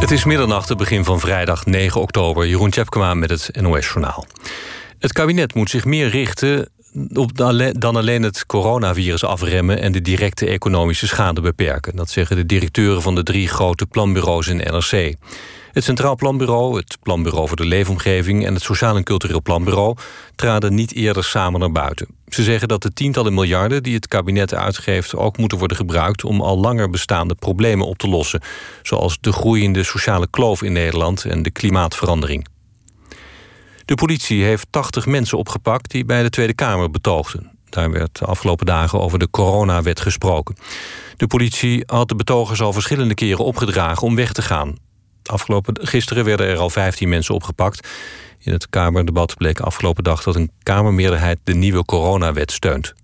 Het is middernacht, het begin van vrijdag 9 oktober. Jeroen Tjepkema met het NOS-journaal. Het kabinet moet zich meer richten op dan alleen het coronavirus afremmen en de directe economische schade beperken. Dat zeggen de directeuren van de drie grote planbureaus in NRC. Het Centraal Planbureau, het Planbureau voor de Leefomgeving en het Sociaal en Cultureel Planbureau traden niet eerder samen naar buiten. Ze zeggen dat de tientallen miljarden die het kabinet uitgeeft ook moeten worden gebruikt om al langer bestaande problemen op te lossen, zoals de groeiende sociale kloof in Nederland en de klimaatverandering. De politie heeft 80 mensen opgepakt die bij de Tweede Kamer betoogden. Daar werd de afgelopen dagen over de coronawet gesproken. De politie had de betogers al verschillende keren opgedragen om weg te gaan. Afgelopen, gisteren werden er al 15 mensen opgepakt. In het Kamerdebat bleek afgelopen dag dat een Kamermeerderheid de nieuwe coronawet steunt.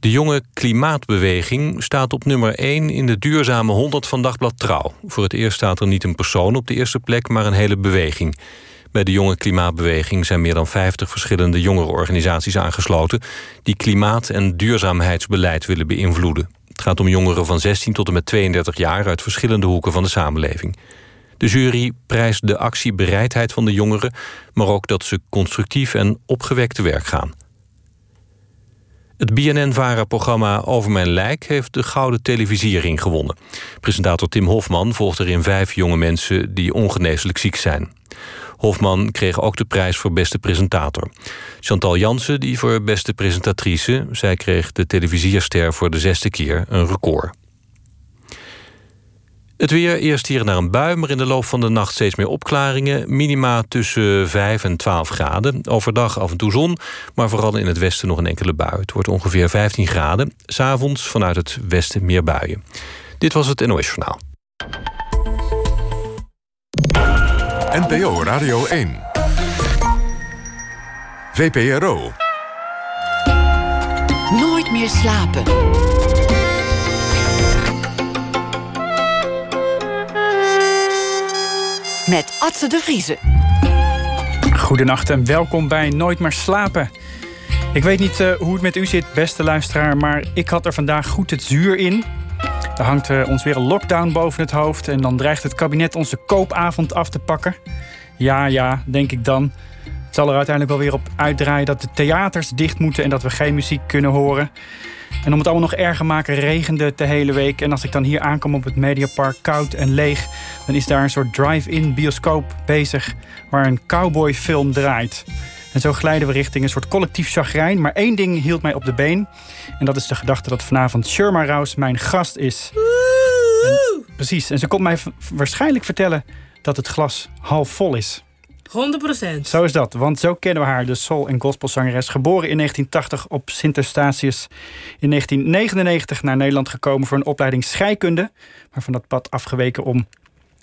De jonge klimaatbeweging staat op nummer 1 in de duurzame 100 van Dagblad Trouw. Voor het eerst staat er niet een persoon op de eerste plek, maar een hele beweging. Bij de jonge klimaatbeweging zijn meer dan 50 verschillende jongerenorganisaties aangesloten... die klimaat- en duurzaamheidsbeleid willen beïnvloeden. Het gaat om jongeren van 16 tot en met 32 jaar... uit verschillende hoeken van de samenleving. De jury prijst de actiebereidheid van de jongeren... maar ook dat ze constructief en opgewekt te werk gaan. Het BNN-VARA-programma Over Mijn Lijk heeft de Gouden Televisiering gewonnen. Presentator Tim Hofman volgt erin vijf jonge mensen die ongeneeslijk ziek zijn. Hofman kreeg ook de prijs voor beste presentator. Chantal Jansen die voor beste presentatrice. Zij kreeg de televisierster voor de zesde keer een record. Het weer, eerst hier naar een bui, maar in de loop van de nacht steeds meer opklaringen. Minima tussen 5 en 12 graden. Overdag af en toe zon, maar vooral in het westen nog een enkele bui. Het wordt ongeveer 15 graden. S'avonds vanuit het westen meer buien. Dit was het NOS Journaal. NPO Radio 1. VPRO. Nooit meer slapen. Met Atze de Vriezen. Goedenacht en welkom bij Nooit meer slapen. Ik weet niet uh, hoe het met u zit, beste luisteraar, maar ik had er vandaag goed het zuur in. Er hangt uh, ons weer een lockdown boven het hoofd en dan dreigt het kabinet onze koopavond af te pakken. Ja, ja, denk ik dan. Het zal er uiteindelijk wel weer op uitdraaien dat de theaters dicht moeten en dat we geen muziek kunnen horen. En om het allemaal nog erger maken, regende de hele week. En als ik dan hier aankom op het Mediapark koud en leeg, dan is daar een soort drive-in bioscoop bezig waar een cowboyfilm draait. En zo glijden we richting een soort collectief chagrijn. Maar één ding hield mij op de been. En dat is de gedachte dat vanavond Sherma Rouse mijn gast is. En, precies. En ze komt mij waarschijnlijk vertellen dat het glas half vol is. 100%. Zo is dat, want zo kennen we haar, de soul- en gospelzangeres. Geboren in 1980 op Sint Eustatius. In 1999 naar Nederland gekomen voor een opleiding scheikunde. Maar van dat pad afgeweken om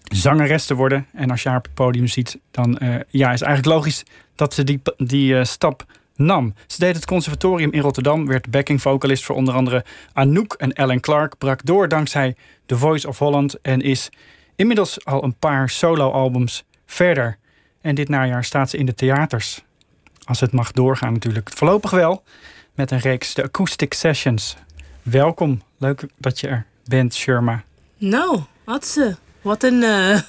zangeres te worden. En als je haar op het podium ziet, dan uh, ja, is eigenlijk logisch dat ze die, die uh, stap nam. Ze deed het conservatorium in Rotterdam, werd backing vocalist voor onder andere Anouk en Ellen Clark. Brak door dankzij The Voice of Holland en is inmiddels al een paar solo-albums verder. En dit najaar staat ze in de theaters. Als het mag doorgaan natuurlijk. Voorlopig wel. Met een reeks de Acoustic Sessions. Welkom. Leuk dat je er bent, Sherma. Nou, wat ze. Wat een, uh,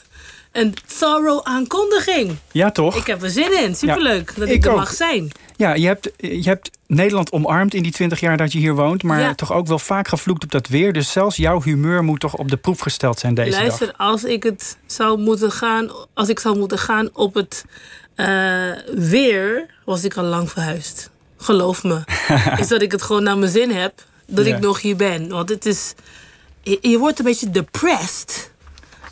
een thorough aankondiging. Ja, toch? Ik heb er zin in. Superleuk ja, dat ik, ik er mag zijn. Ja, je hebt, je hebt Nederland omarmd in die twintig jaar dat je hier woont. Maar ja. toch ook wel vaak gevloekt op dat weer. Dus zelfs jouw humeur moet toch op de proef gesteld zijn deze Luister, dag. als ik het zou moeten gaan, als ik zou moeten gaan op het uh, weer, was ik al lang verhuisd. Geloof me. is dat ik het gewoon naar mijn zin heb dat ja. ik nog hier ben. Want het is. Je, je wordt een beetje depressed.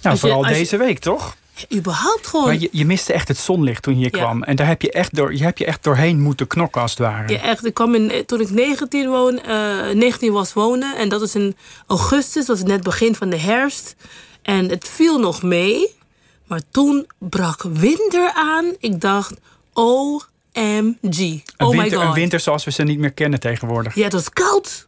Nou, vooral je, deze week, toch? Überhaupt gewoon. Maar je, je miste echt het zonlicht toen je hier ja. kwam. En daar heb je echt door, je heb je echt doorheen moeten knokken, als het ware. Ja, echt. Ik kwam in, toen ik 19, woon, uh, 19 was wonen. En dat was in augustus, dat was net begin van de herfst. En het viel nog mee. Maar toen brak winter aan. Ik dacht, OMG. Een oh winter, my god. Een winter zoals we ze niet meer kennen tegenwoordig. Ja, het was koud.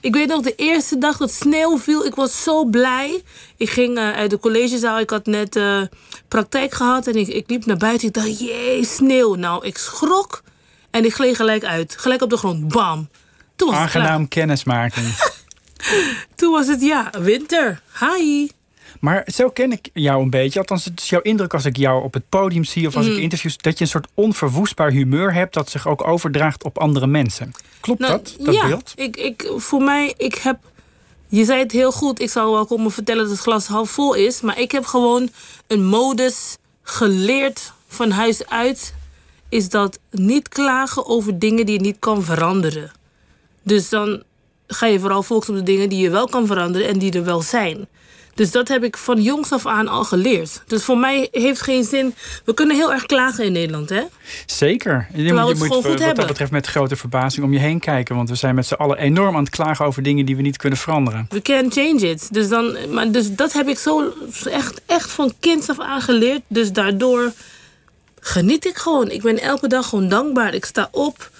Ik weet nog de eerste dag dat sneeuw viel. Ik was zo blij. Ik ging uh, uit de collegezaal. Ik had net uh, praktijk gehad. En ik, ik liep naar buiten. Ik dacht, jee, sneeuw. Nou, ik schrok. En ik gleed gelijk uit. Gelijk op de grond. Bam. Toen was Aangenaam kennismaking. Toen was het, ja, winter. Hi. Maar zo ken ik jou een beetje. Althans, het is jouw indruk als ik jou op het podium zie of als ik interviews. dat je een soort onverwoestbaar humeur hebt. dat zich ook overdraagt op andere mensen. Klopt Nou, dat, dat ja, beeld? Ik, ik, voor mij, ik heb. Je zei het heel goed. Ik zou wel komen vertellen dat het glas half vol is. Maar ik heb gewoon een modus geleerd van huis uit. Is dat niet klagen over dingen die je niet kan veranderen. Dus dan ga je vooral focussen op de dingen die je wel kan veranderen en die er wel zijn. Dus dat heb ik van jongs af aan al geleerd. Dus voor mij heeft geen zin. We kunnen heel erg klagen in Nederland, hè? Zeker. Je moet, het je moet wat dat hebben. betreft met grote verbazing om je heen kijken. Want we zijn met z'n allen enorm aan het klagen over dingen die we niet kunnen veranderen. We can change it. Dus, dan, maar dus dat heb ik zo echt, echt van kinds af aan geleerd. Dus daardoor geniet ik gewoon. Ik ben elke dag gewoon dankbaar. Ik sta op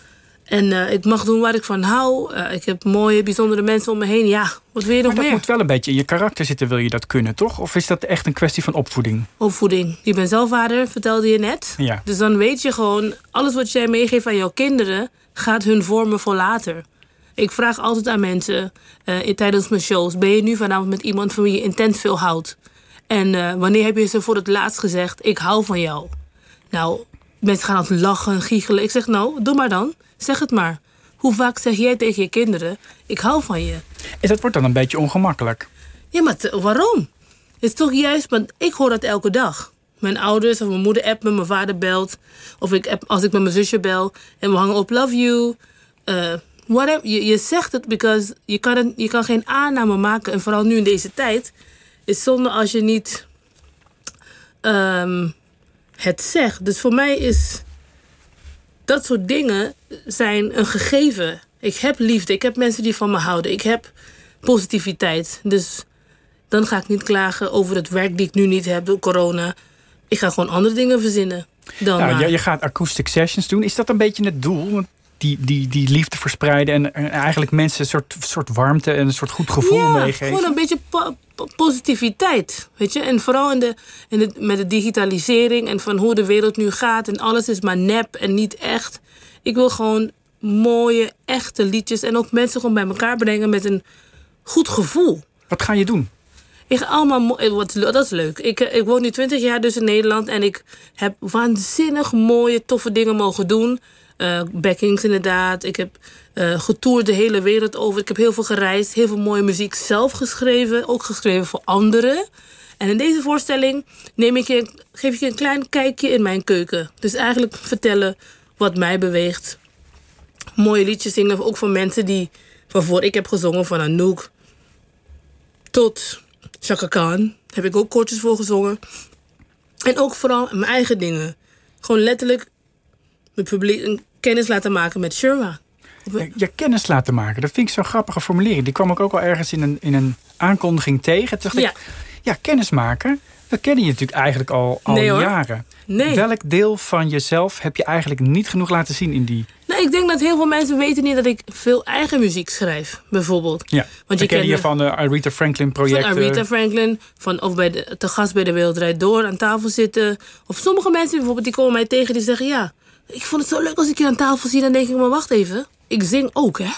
en eh, ik mag doen waar ik van hou. Eh, ik heb mooie, bijzondere mensen om me heen. Ja, wat wil je nog Maar dat meer? moet wel een beetje in je karakter zitten, wil je dat kunnen, toch? Of is dat echt een kwestie van opvoeding? Opvoeding. Je bent zelf vader, vertelde je net. Ja. Dus dan weet je gewoon, alles wat jij meegeeft aan jouw kinderen... gaat hun vormen voor later. Ik vraag altijd aan mensen in, tijdens mijn shows... ben je nu vanavond met iemand van wie je intens veel houdt? En wanneer heb je ze voor het laatst gezegd... ik hou van jou? Nou, mensen gaan altijd lachen, giechelen. Ik zeg, nou, doe maar dan. Zeg het maar. Hoe vaak zeg jij tegen je kinderen... ik hou van je? En dat wordt dan een beetje ongemakkelijk. Ja, maar waarom? Het is toch juist, want ik hoor dat elke dag. Mijn ouders of mijn moeder appt me, mijn vader belt. Of ik app, als ik met mijn zusje bel en we hangen op love you. eh, whatever. Je, je zegt het, because je kan, het, je kan geen aanname maken. En vooral nu in deze tijd is zonde als je niet ehm, het zegt. Dus voor mij is dat soort dingen zijn een gegeven. Ik heb liefde, ik heb mensen die van me houden. Ik heb positiviteit. Dus dan ga ik niet klagen over het werk die ik nu niet heb door corona. Ik ga gewoon andere dingen verzinnen. Dan Nou, je, je gaat acoustic sessions doen. Is dat een beetje het doel? Want die, die, die liefde verspreiden en, en eigenlijk mensen een soort, soort warmte en een soort goed gevoel ja, meegeven. gewoon een beetje po- po- positiviteit. Weet je? En vooral in de, in de, met de digitalisering en van hoe de wereld nu gaat. En alles is maar nep en niet echt. Ik wil gewoon mooie, echte liedjes. En ook mensen gewoon bij elkaar brengen met een goed gevoel. Wat ga je doen? Ik ga allemaal eh, wat, dat is leuk. Ik, eh, ik woon nu 20 jaar dus in Nederland en ik heb waanzinnig mooie, toffe dingen mogen doen. Eh backings inderdaad. Ik heb eh getoerd de hele wereld over. Ik heb heel veel gereisd, heel veel mooie muziek zelf geschreven, ook geschreven voor anderen. En in deze voorstelling neem ik je, geef ik je een klein kijkje in mijn keuken. Dus eigenlijk vertellen wat mij beweegt. Mooie liedjes zingen, ook van mensen die, waarvoor ik heb gezongen, van Anouk tot Chaka Khan. Heb ik ook kortjes voor gezongen. En ook vooral mijn eigen dingen. Gewoon letterlijk publiek een kennis laten maken met Sherwa. Je, je kennis laten maken. Dat vind ik zo'n grappige formulering. Die kwam ik ook al ergens in een, in een aankondiging tegen. Toen dacht Ja. ik, ja, kennis maken. We kennen je natuurlijk eigenlijk al, al Nee, jaren. Nee. Welk deel van jezelf heb je eigenlijk niet genoeg laten zien in die... Nou, ik denk dat heel veel mensen weten niet dat ik veel eigen muziek schrijf, bijvoorbeeld. Ja, Want je kennen je kent van de Aretha Franklin van projecten. Aretha Franklin, van of bij de, te gast bij de Wereldrijd Door aan tafel zitten. Of sommige mensen bijvoorbeeld, die komen mij tegen die zeggen... ja, ik vond het zo leuk als ik je aan tafel zie. Dan denk ik, maar wacht even, ik zing ook, hè?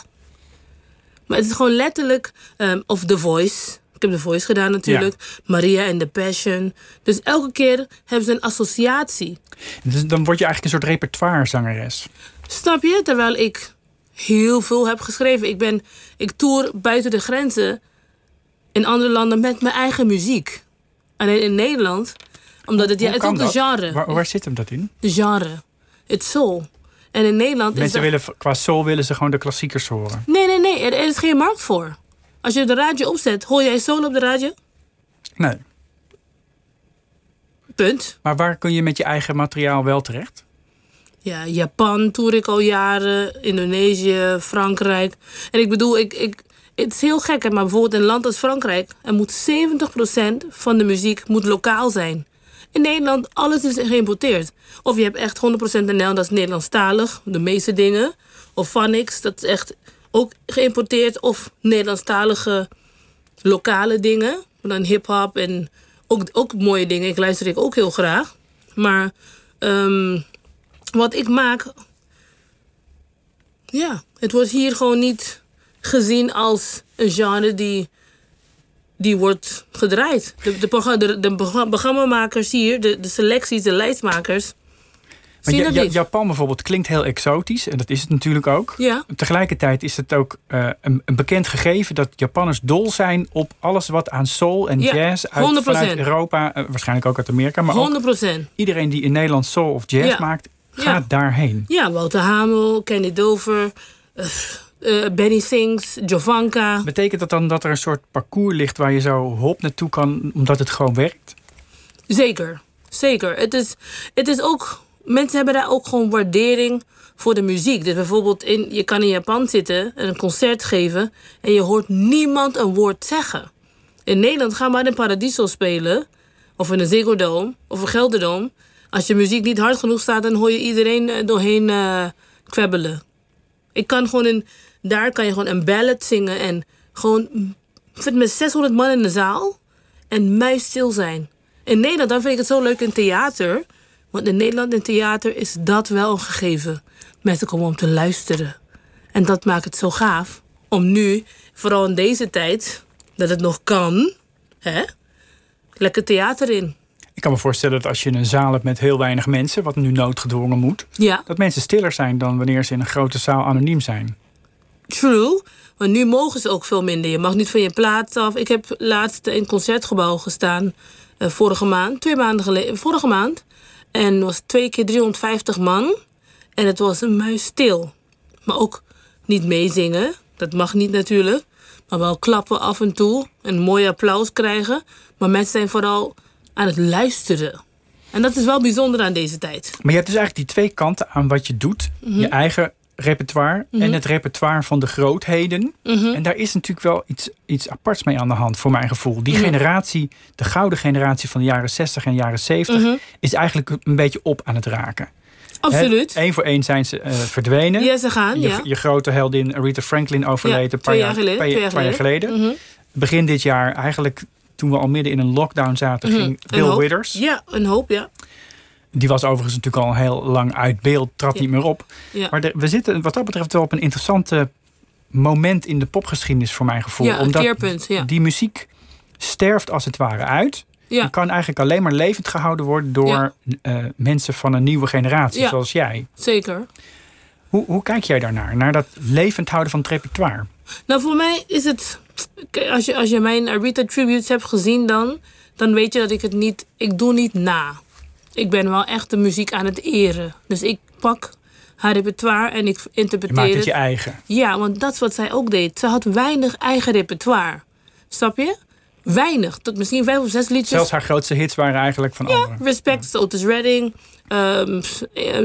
Maar het is gewoon letterlijk... ehm, of The Voice. Ik heb The Voice gedaan natuurlijk. Maria en The Passion. Dus elke keer hebben ze een associatie. Dus dan word je eigenlijk een soort repertoirezangeres. Snap je? Terwijl ik heel veel heb geschreven. Ik, ben, ik tour buiten de grenzen in andere landen met mijn eigen muziek. Alleen in Nederland, omdat het, ja, het is ook de dat? genre. Waar, waar zit hem dat in? De genre. Het soul. En in Nederland is Mensen dat- willen, qua soul willen ze gewoon de klassiekers horen. Nee, nee, nee. Er, er is geen markt voor. Als je de radio opzet, hoor jij soul op de radio? Nee. Punt. Maar waar kun je met je eigen materiaal wel terecht? Ja, Japan toer ik al jaren, Indonesië, Frankrijk. En ik bedoel, ik, ik, het is heel gek, hè, maar bijvoorbeeld in een land als Frankrijk... er moet 70% van de muziek moet lokaal zijn. In Nederland, alles is geïmporteerd. Of je hebt echt 100% NL, dat is Nederlandstalig, de meeste dingen. Of Phonics, dat is echt ook geïmporteerd. Of Nederlandstalige lokale dingen. Dan hip-hop en ook, ook mooie dingen. Ik luister ik ook heel graag. Maar ehm, wat ik maak. Ja, het wordt hier gewoon niet gezien als een genre die die wordt gedraaid. De, de, de, de progra- programmamakers hier, de, de selecties, de lijstmakers... Maar Ja- Ja-. Japan bijvoorbeeld klinkt heel exotisch. En dat is het natuurlijk ook. Ja. Tegelijkertijd is het ook eh, een, een bekend gegeven dat Japanners dol zijn op alles wat aan soul en Ja, jazz uit, 100%. vanuit Europa, eh, waarschijnlijk ook uit Amerika, maar ook 100 procent. iedereen die in Nederland soul of jazz Ja. maakt, gaat daarheen. Ja, Wouter Hamel, Kenny Dover, eh, Benny Sings, Jovanka. Betekent dat dan dat er een soort parcours ligt waar je zo hop naartoe kan, omdat het gewoon werkt? Zeker, zeker. Het is, het is ook, mensen hebben daar ook gewoon waardering voor de muziek. Dus bijvoorbeeld, in, je kan in Japan zitten en een concert geven en je hoort niemand een woord zeggen. In Nederland gaan we in Paradiso spelen, of in een Ziggo Dome, of een Gelderdoom. Als je muziek niet hard genoeg staat, dan hoor je iedereen eh, doorheen eh kwebbelen. Ik kan gewoon in, daar kan je gewoon een ballad zingen en gewoon zit met 600 man in de zaal en muisstil zijn. In Nederland, dan vind ik het zo leuk in theater. Want in Nederland in theater is dat wel een gegeven. Mensen komen om te luisteren. En dat maakt het zo gaaf. Om nu, vooral in deze tijd, dat het nog kan. Hè? Lekker theater in. Ik kan me voorstellen dat als je een zaal hebt met heel weinig mensen, wat nu noodgedwongen moet, Ja, dat mensen stiller zijn dan wanneer ze in een grote zaal anoniem zijn. True. Maar nu mogen ze ook veel minder. Je mag niet van je plaats af. Ik heb laatst in het concertgebouw gestaan. eh, vorige maand, twee maanden geleden. Vorige maand. En het was twee keer 350 man. En het was een muis stil. Maar ook niet meezingen. Dat mag niet natuurlijk. Maar wel klappen af en toe. En mooi applaus krijgen. Maar mensen zijn vooral aan het luisteren. En dat is wel bijzonder aan deze tijd. Maar je hebt dus eigenlijk die twee kanten aan wat je doet. Mhm. Je eigen repertoire en het repertoire van de grootheden. Mhm. En daar is natuurlijk wel iets, iets aparts mee aan de hand, voor mijn gevoel. Die generatie, de gouden generatie van de jaren 60 en jaren 70, is eigenlijk een beetje op aan het raken. Mhm. Absoluut. Eén voor één zijn ze eh, verdwenen. Ja, ze gaan, je, ja. je grote heldin Aretha Franklin overleden Ja, een paar twee jaar, geleden, paar- twee jaar geleden. Mhm. Begin dit jaar, eigenlijk toen we al midden in een lockdown zaten, ging Bill. Withers. Ja, een hoop, ja. Die was overigens natuurlijk al heel lang uit beeld, trad Ja. niet meer op. ja. Maar de- we zitten wat dat betreft wel op een interessante moment in de popgeschiedenis voor mijn gevoel. Ja, een omdat keerpunt, die muziek sterft als het ware uit. Ja. Die kan eigenlijk alleen maar levend gehouden worden door eh, mensen van een nieuwe generatie, Ja. zoals jij. Zeker. Hoe, hoe kijk jij daarnaar? Naar dat levend houden van het repertoire? Nou, voor mij is het. Als je, als je mijn Arita tributes hebt gezien, dan, dan weet je dat ik het niet. Ik doe niet na. Ik ben wel echt de muziek aan het eren. Dus ik pak haar repertoire en ik Je interpreteer maakt het het. je eigen. Ja, want dat is wat zij ook deed. Ze had weinig eigen repertoire. Snap je? Weinig. Tot misschien vijf of zes liedjes. Zelfs haar grootste hits waren eigenlijk van Ja, anderen. Respect, Otis Redding. ehm,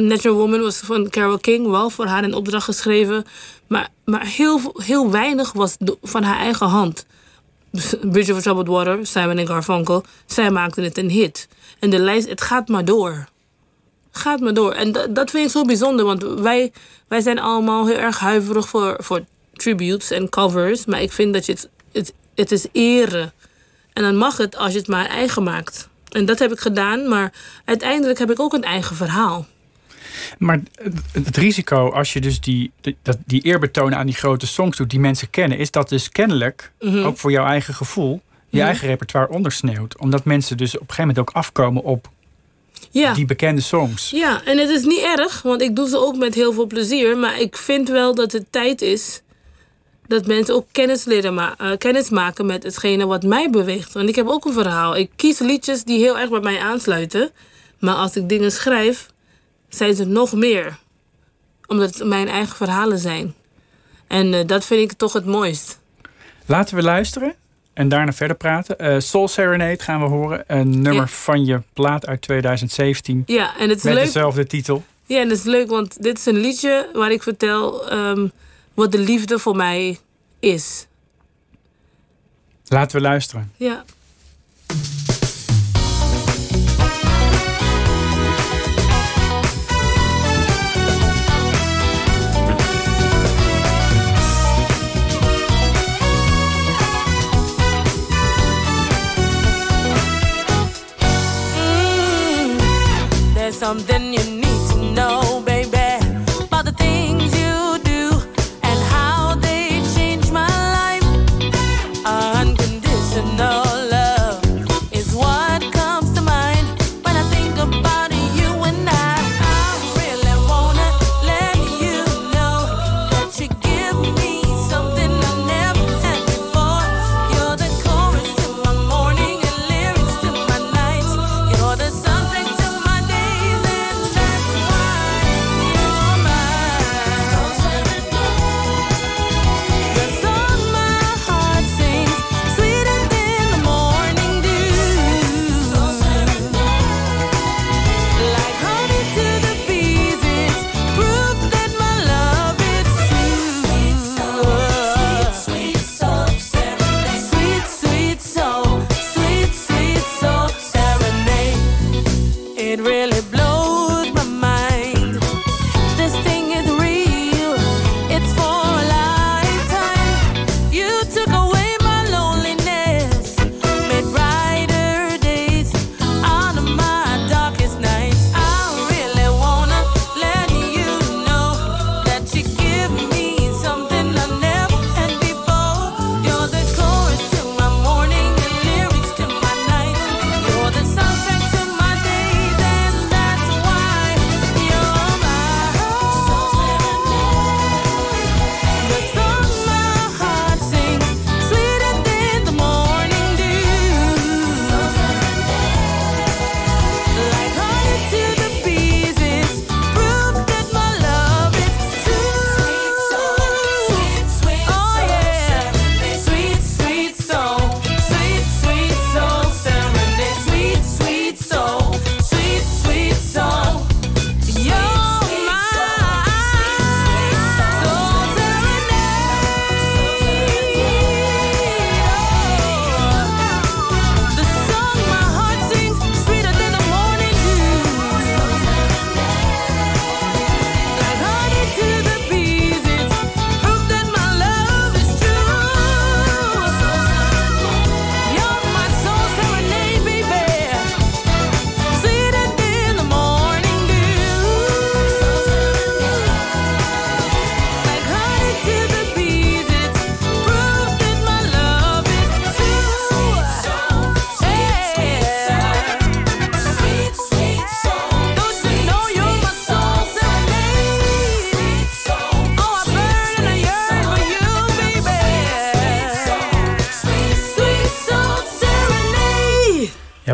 Natural Woman was van Carole King, wel voor haar in opdracht geschreven. Maar, maar heel, heel weinig was van haar eigen hand. Bridge over Troubled Water, Simon en Garfunkel, zij maakten het een hit. En de lijst, het gaat maar door. Gaat maar door. En dat- vind ik zo bijzonder, want wij, wij zijn allemaal heel erg huiverig voor, voor tributes en covers. Maar ik vind dat je het, het, het is eren. En dan mag het als je het maar eigen maakt. En dat heb ik gedaan, maar uiteindelijk heb ik ook een eigen verhaal. Maar het, het risico als je dus die, die- dat, die eerbetonen aan die grote songs doet die mensen kennen, is dat dus kennelijk, Mhm. ook voor jouw eigen gevoel, je eigen repertoire ondersneeuwt. Omdat mensen dus op een gegeven moment ook afkomen op Ja. die bekende songs. ja, en het is niet erg, want ik doe ze ook met heel veel plezier. Maar ik vind wel dat het tijd is dat mensen ook kennis, leren ma- eh, kennis maken met hetgene wat mij beweegt. Want ik heb ook een verhaal. Ik kies liedjes die heel erg bij mij aansluiten. Maar als ik dingen schrijf, zijn ze nog meer. Omdat het mijn eigen verhalen zijn. En eh, dat vind ik toch het mooist. Laten we luisteren en daarna verder praten. Eh, Soul Serenade gaan we horen. Een nummer Ja. van je plaat uit 2017 Ja, en het is met leuk. dezelfde titel. Ja, en dat is leuk, want dit is een liedje waar ik vertel ehm, wat de liefde voor mij is. Laten we luisteren. Ja. Something you need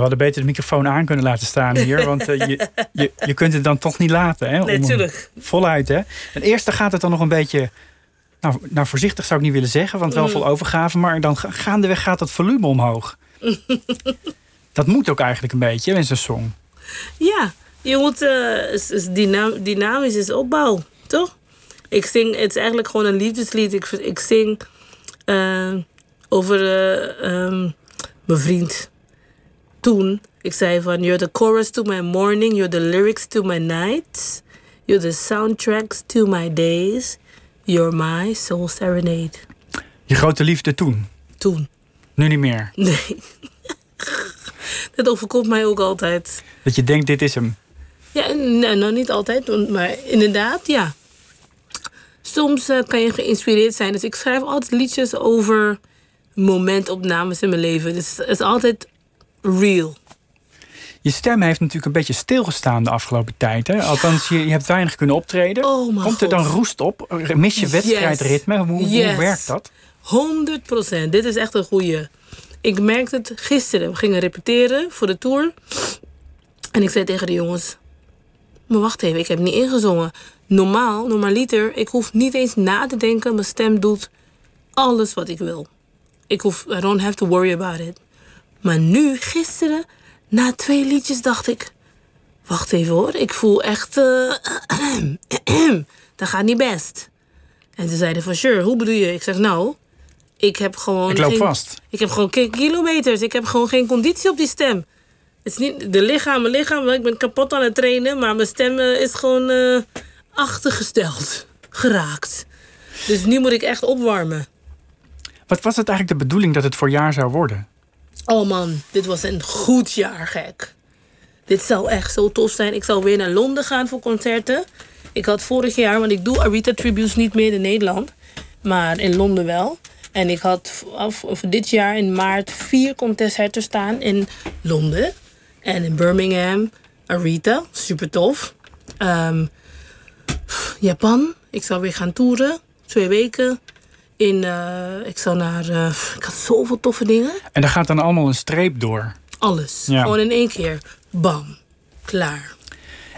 hadden beter de microfoon aan kunnen laten staan hier. Want eh, je, je, je kunt het dan toch niet laten. Hè, om Nee, hem tuurlijk. Voluit, hè? En eerst gaat het dan nog een beetje... Nou, nou, voorzichtig zou ik niet willen zeggen, want wel Mm. vol overgave. Maar dan ga- gaandeweg gaat het volume omhoog. dat moet ook eigenlijk een beetje in zo'n song. Ja, je moet is- is dynam- dynamisch is opbouw, toch? Ik zing, het is eigenlijk gewoon een liefdeslied. Ik, ik zing eh, over eh, ehm, mijn vriend toen. Ik zei van, you're the chorus to my morning, you're the lyrics to my nights, you're the soundtracks to my days, you're my soul serenade. Je grote liefde toen. Toen. Nu niet meer. Nee. Dat overkomt mij ook altijd. Dat je denkt, dit is hem. Ja, nou, nou niet altijd, maar inderdaad, ja. Soms eh, kan je geïnspireerd zijn. Dus ik schrijf altijd liedjes over momentopnames in mijn leven. Dus het is altijd real. Je stem heeft natuurlijk een beetje stilgestaan de afgelopen tijd. Hè? Althans, je, je hebt weinig kunnen optreden. Oh, Komt er dan God. roest op? Mis je wedstrijdritme? Hoe, hoe Yes. werkt dat? 100 procent. Dit is echt een goeie. Ik merkte het gisteren. We gingen repeteren voor de tour. En ik zei tegen de jongens... Maar wacht even, ik heb niet ingezongen. Normaal, normaliter, ik hoef niet eens na te denken. Mijn stem doet alles wat ik wil. Ik hoef, I don't have to worry about it. Maar nu, gisteren, na twee liedjes, dacht ik... Wacht even hoor, ik voel echt... eh, dat gaat niet best. En ze zeiden van, sure, hoe bedoel je? Ik zeg, nou, ik heb gewoon... Ik loop geen- vast. Ik heb gewoon geen kilometers. Ik heb gewoon geen conditie op die stem. Het is niet de lichaam, mijn lichaam. Ik ben kapot aan het trainen, maar mijn stem eh, is gewoon eh, achtergesteld. Geraakt. Dus nu moet ik echt opwarmen. Wat was het eigenlijk de bedoeling dat het voor jaar zou worden? Oh man, dit was een goed jaar, gek. Dit zou echt zo tof zijn. Ik zou weer naar Londen gaan voor concerten. Ik had vorig jaar, want ik doe Arita Tributes niet meer in Nederland. Maar in Londen wel. En ik had af, dit jaar in maart vier concerten staan in Londen. En in Birmingham, Arita, super tof. Ehm, Japan, ik zou weer gaan toeren. Twee weken. In, eh, ik zou naar... eh, ik had zoveel toffe dingen. En daar gaat dan allemaal een streep door. Alles. Ja. Gewoon in één keer. Bam. Klaar.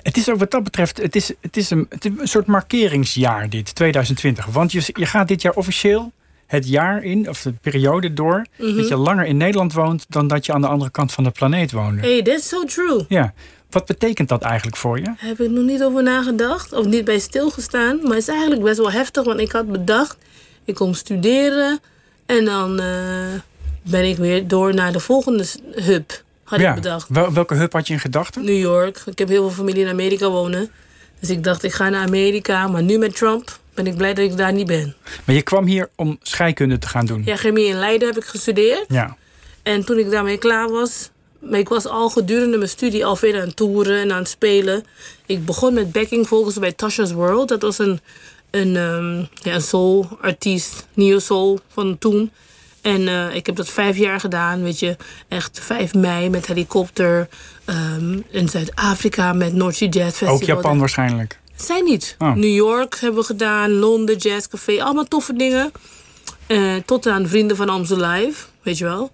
Het is ook wat dat betreft, het is, het is, een, het is een soort markeringsjaar dit, 2020. Want je, je gaat dit jaar officieel het jaar in, of de periode door... Mhm. dat je langer in Nederland woont dan dat je aan de andere kant van de planeet woonde. Hey, that's so true. Ja, wat betekent dat eigenlijk voor je? Heb ik nog niet over nagedacht. Of niet bij stilgestaan. Maar het is eigenlijk best wel heftig. Want ik had bedacht. Ik kom studeren. En dan eh, ben ik weer door naar de volgende hub. had ik bedacht. Wel, welke hub had je in gedachten? New York. Ik heb heel veel familie in Amerika wonen. Dus ik dacht, ik ga naar Amerika. Maar nu met Trump ben ik blij dat ik daar niet ben. Maar je kwam hier om scheikunde te gaan doen? Ja, chemie in Leiden heb ik gestudeerd. Ja. En toen ik daarmee klaar was... Maar ik was al gedurende mijn studie al veel aan het toeren en aan het spelen. Ik begon met backing vocals bij Tasha's World. Dat was een, een, um, ja, een soul-artiest, neo-soul van toen. En uh, ik heb dat vijf jaar gedaan, weet je. Echt 5 mei met helikopter. Um, in Zuid-Afrika met North Sea Jazz Festival. Ook Japan waarschijnlijk? Zijn niet. Oh. New York hebben we gedaan, Londen Jazz Café. Allemaal toffe dingen. Uh, tot aan Vrienden van Amstel Live, weet je wel.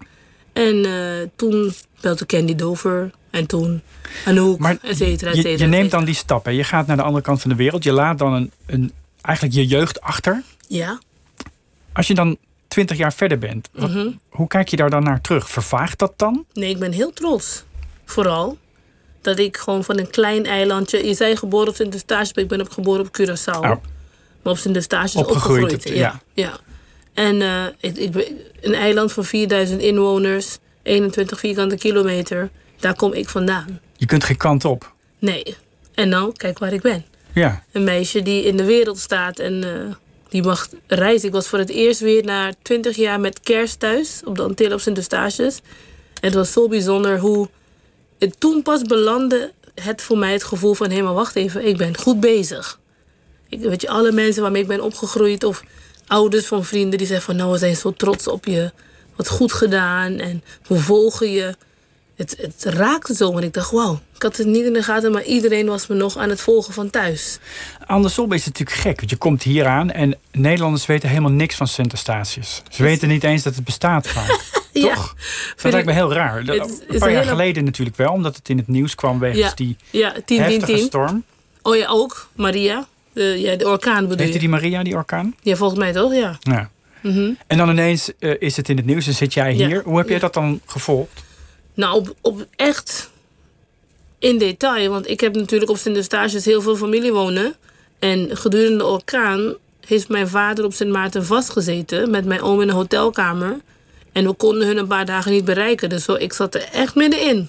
En uh, toen belde Candy Dover. En toen Anouk, maar et cetera, et cetera. Je, je neemt dan die stap. Hè? Je gaat naar de andere kant van de wereld. Je laat dan een, een, eigenlijk je jeugd achter. Ja. Als je dan twintig jaar verder bent, wat, Mhm. hoe kijk je daar dan naar terug? Vervaagt dat dan? Nee, ik ben heel trots. Vooral dat ik gewoon van een klein eilandje... Je zei geboren op Sint-Eustatius, maar ik ben op geboren op Curaçao. Oh. Maar op Sint-Eustatius Opgegroeid, opgegroeid. het- ja. ja. En eh, ik, een eiland van 4000 inwoners, 21 vierkante kilometer. Daar kom ik vandaan. Je kunt geen kant op. Nee. En nou, kijk waar ik ben. Ja. Een meisje die in de wereld staat en eh, die mag reizen. Ik was voor het eerst weer na 20 jaar met kerst thuis op de Antillen op Sint-Eustatius. En het was zo bijzonder hoe het toen pas belandde het voor mij het gevoel van... hé, maar wacht even, ik ben goed bezig. Ik, weet je, alle mensen waarmee ik ben opgegroeid of ouders van vrienden... die zeggen van nou, we zijn zo trots op je. Wat goed gedaan en we volgen je. Het, het raakte zo, en ik dacht, wauw, ik had het niet in de gaten... maar iedereen was me nog aan het volgen van thuis. Andersom is het natuurlijk gek. Want je komt hier aan en Nederlanders weten helemaal niks van Sint-Eustatius. Ze weten niet eens dat het bestaat vaak. Ja, Toch? Dat lijkt me heel raar. Het een paar jaar hele- geleden natuurlijk wel, omdat het in het nieuws kwam wegens Ja, die ja 10, 10, heftige 10. storm. Oh ja, ook. Maria. De, ja, de orkaan bedoel Heette je? die Maria, die orkaan? Ja, volgens mij toch, ja. Ja. Mhm. En dan ineens eh, is het in het nieuws en zit jij Ja. hier. Hoe heb jij dat dan gevolgd? Nou, op, echt in detail. Want ik heb natuurlijk op Sint-Eustatius heel veel familie wonen. En gedurende de orkaan heeft mijn vader op Sint Maarten vastgezeten... met mijn oom in een hotelkamer. En we konden hun een paar dagen niet bereiken. Dus zo, ik zat er echt middenin.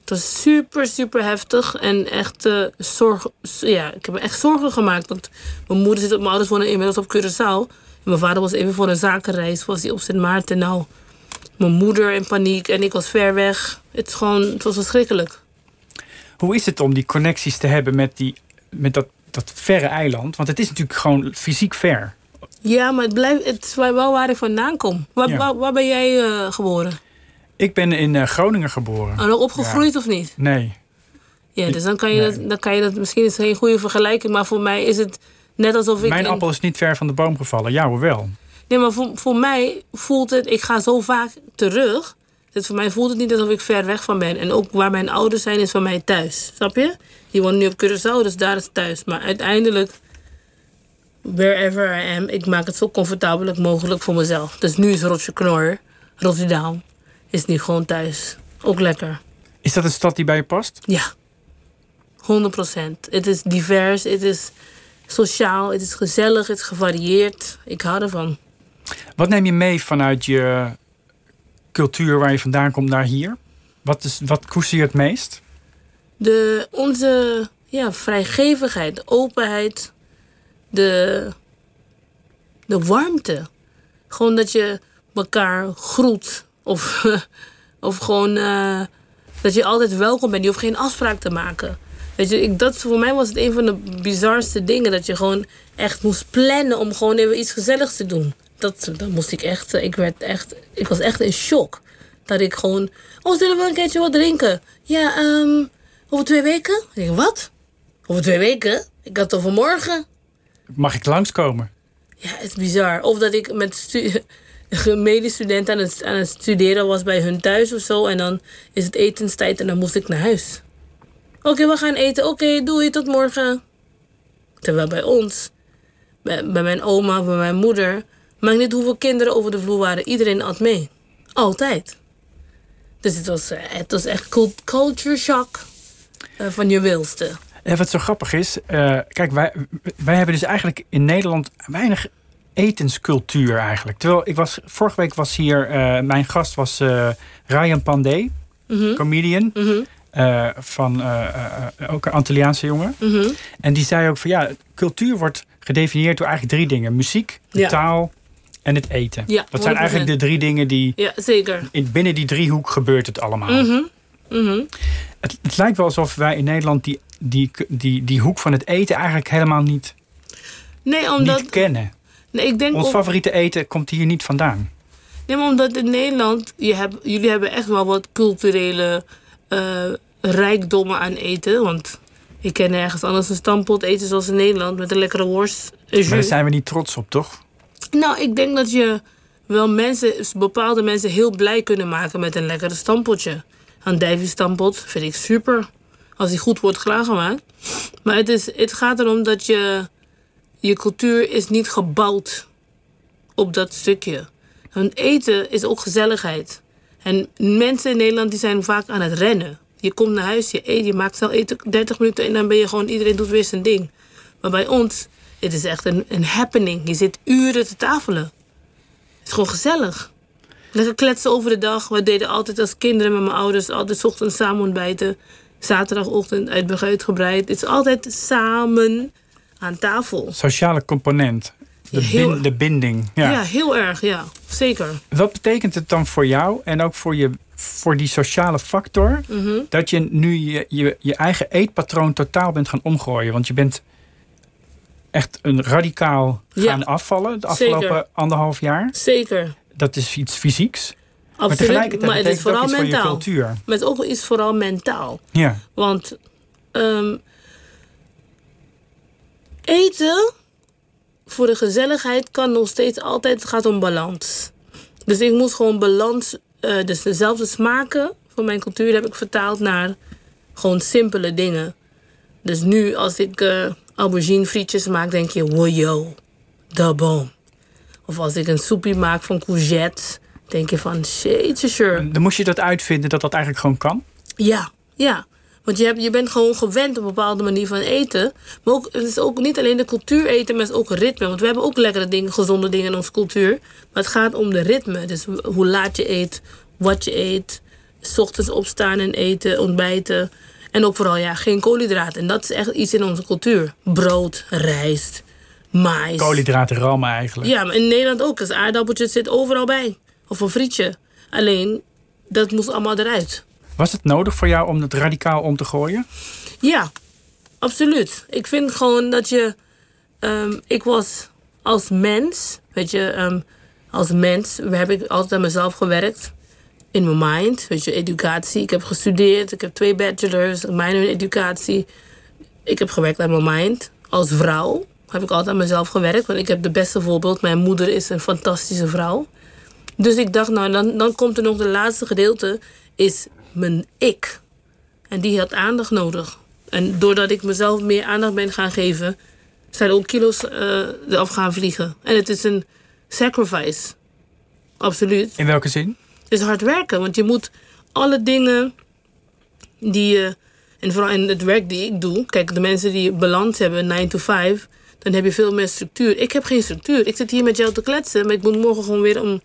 Het was super, super heftig. En echt eh, zorg... Ja, ik heb me echt zorgen gemaakt. Want mijn moeder zit op... Mijn ouders wonen inmiddels op Curaçao. En mijn vader was even voor een zakenreis. Was hij op Sint Maarten. Nou, mijn moeder in paniek. En ik was ver weg. Het, is gewoon, het was verschrikkelijk. Hoe is het om die connecties te hebben met, die, met dat, dat verre eiland? Want het is natuurlijk gewoon fysiek ver. Ja, maar het, blijft, het is wel waar ik vandaan kom. Waar, Ja. waar, waar ben jij eh, geboren? Ik ben in eh, Groningen geboren. En ook opgegroeid of niet? Nee. Ja, dus dan kan, je Nee. dat, dan kan je dat... Misschien is het geen goede vergelijking, maar voor mij is het net alsof ik... Mijn in- appel is niet ver van de boom gevallen. Jou wel. Nee, maar voor, voor mij voelt het... Ik ga zo vaak terug. Dus voor mij voelt het niet alsof ik ver weg van ben. En ook waar mijn ouders zijn, is voor mij thuis. Snap je? Die wonen nu op Curaçao, dus daar is thuis. Maar uiteindelijk, wherever I am... Ik maak het zo comfortabel mogelijk voor mezelf. Dus nu is Rotterdam Knor, Rotterdam, is nu gewoon thuis. Ook lekker. Is dat een stad die bij je past? Ja, 100 procent. Het is divers, het is sociaal, het is gezellig, het is gevarieerd. Ik hou ervan. Wat neem je mee vanuit je cultuur waar je vandaan komt naar hier? Wat, is, wat koester je het meest? De, onze ja, vrijgevigheid, openheid, de, de warmte. Gewoon dat je elkaar groet. Of, of gewoon eh, dat je altijd welkom bent. Je hoeft geen afspraak te maken. Weet je, ik, dat, voor mij was het een van de bizarste dingen. Dat je gewoon echt moest plannen om gewoon even iets gezelligs te doen. Dat, dat moest ik echt, eh, ik werd echt, ik was echt in shock. Dat ik gewoon, oh zullen we een keertje wat drinken? Ja, ehm, over twee weken? Ik denk, wat? Over twee weken? Ik had het over morgen. Mag ik langskomen? Ja, het is bizar. Of dat ik met stu- medestudenten aan het, aan het studeren was bij hun thuis of zo. En dan is het etenstijd en dan moest ik naar huis. Oké, we gaan eten. Oké, doei, tot morgen. Terwijl bij ons, bij, bij mijn oma, bij mijn moeder... maakt niet hoeveel kinderen over de vloer waren. Iedereen at mee. Altijd. Dus het was, eh, het was echt cult- culture shock eh, van je wilste. Wat zo grappig is, eh, kijk, wij, wij hebben dus eigenlijk in Nederland weinig etenscultuur eigenlijk. Terwijl ik was, vorige week was hier, mijn gast was Ryan Pandey. comedian. eh, van ook een Antilliaanse jongen. Mhm. En die zei ook van ja, cultuur wordt gedefinieerd door eigenlijk drie dingen: muziek, Ja. taal en het eten. Ja, dat zijn eigenlijk de 100%. drie dingen die Ja, zeker. in, binnen die driehoek gebeurt het allemaal. Mhm. Mhm. Het, het lijkt wel alsof wij in Nederland die, die, die, die hoek van het eten eigenlijk helemaal niet, Nee, omdat... niet kennen. Nee, ik denk Ons favoriete eten komt hier niet vandaan. Nee, maar omdat in Nederland, je hebt, jullie hebben echt wel wat culturele eh, rijkdommen aan eten. Want ik ken nergens anders een stampot eten zoals in Nederland met een lekkere worst. Maar daar zijn we niet trots op, toch? Nou, ik denk dat je wel mensen, bepaalde mensen heel blij kunnen maken met een lekkere stampotje. Een stampot vind ik super. Als die goed wordt klaargemaakt. Maar het, is, het gaat erom dat je... Je cultuur is niet gebouwd op dat stukje. Want eten is ook gezelligheid. En mensen in Nederland die zijn vaak aan het rennen. Je komt naar huis, je eet, je maakt snel eten 30 minuten en dan ben je gewoon, iedereen doet weer zijn ding. Maar bij ons, het is echt een, een happening. Je zit uren te tafelen. Het is gewoon gezellig. Lekker kletsen over de dag. We deden altijd als kinderen met mijn ouders altijd 's ochtends samen ontbijten. Zaterdagochtend uit uitgebreid. Het is altijd samen aan tafel. Sociale component. De, bin- de binding. Ja. Ja, heel erg, ja. Zeker. Wat betekent het dan voor jou en ook voor, je, voor die sociale factor... Mhm. dat je nu je, je, je eigen eetpatroon totaal bent gaan omgooien? Want je bent echt een radicaal Ja. gaan afvallen de afgelopen Zeker. anderhalf jaar. Zeker. Dat is iets fysieks. maar Absoluut. tegelijkertijd Maar het is vooral iets voor mentaal. cultuur. Maar het ook iets vooral mentaal. Ja. Want ehm, eten voor de gezelligheid kan nog steeds altijd. Het gaat om balans. Dus ik moest gewoon balans. eh, dus dezelfde smaken van mijn cultuur heb ik vertaald naar gewoon simpele dingen. Dus nu als ik eh aubergine frietjes maak, denk je, wow, yo, de boom. Of als ik een soepie maak van courgette, denk je van, shit, sure. Dan moest je dat uitvinden dat dat eigenlijk gewoon kan. Ja, ja. Want je, hebt, je bent gewoon gewend op een bepaalde manier van eten. Maar ook, het is ook niet alleen de cultuur eten, maar het is ook ritme. Want we hebben ook lekkere dingen, gezonde dingen in onze cultuur. Maar het gaat om de ritme. Dus hoe laat je eet, wat je eet. 's ochtends opstaan en eten, ontbijten. En ook vooral ja, geen koolhydraten. En dat is echt iets in onze cultuur. Brood, rijst, mais. Koolhydraten rammen eigenlijk. Ja, maar in Nederland ook. Dus aardappeltjes zit overal bij. Of een frietje. Alleen, dat moest allemaal eruit. Was het nodig voor jou om het radicaal om te gooien? Ja, absoluut. Ik vind gewoon dat je. ehm, ik was als mens, weet je, ehm, als mens heb ik altijd aan mezelf gewerkt. In mijn mind, weet je, educatie. Ik heb gestudeerd, ik heb twee bachelors, een minor in educatie. Ik heb gewerkt aan mijn mind. Als vrouw heb ik altijd aan mezelf gewerkt, want ik heb de beste voorbeeld. Mijn moeder is een fantastische vrouw. Dus ik dacht, nou, dan, dan komt er nog de laatste gedeelte, is mijn ik. En die had aandacht nodig. En doordat ik mezelf meer aandacht ben gaan geven, zijn ook kilo's eh eraf gaan vliegen. En het is een sacrifice. Absoluut. In welke zin? Het is hard werken, want je moet alle dingen die je. En vooral in het werk die ik doe. Kijk, de mensen die balans hebben, 9 to 5, dan heb je veel meer structuur. Ik heb geen structuur. Ik zit hier met jou te kletsen, maar ik moet morgen gewoon weer om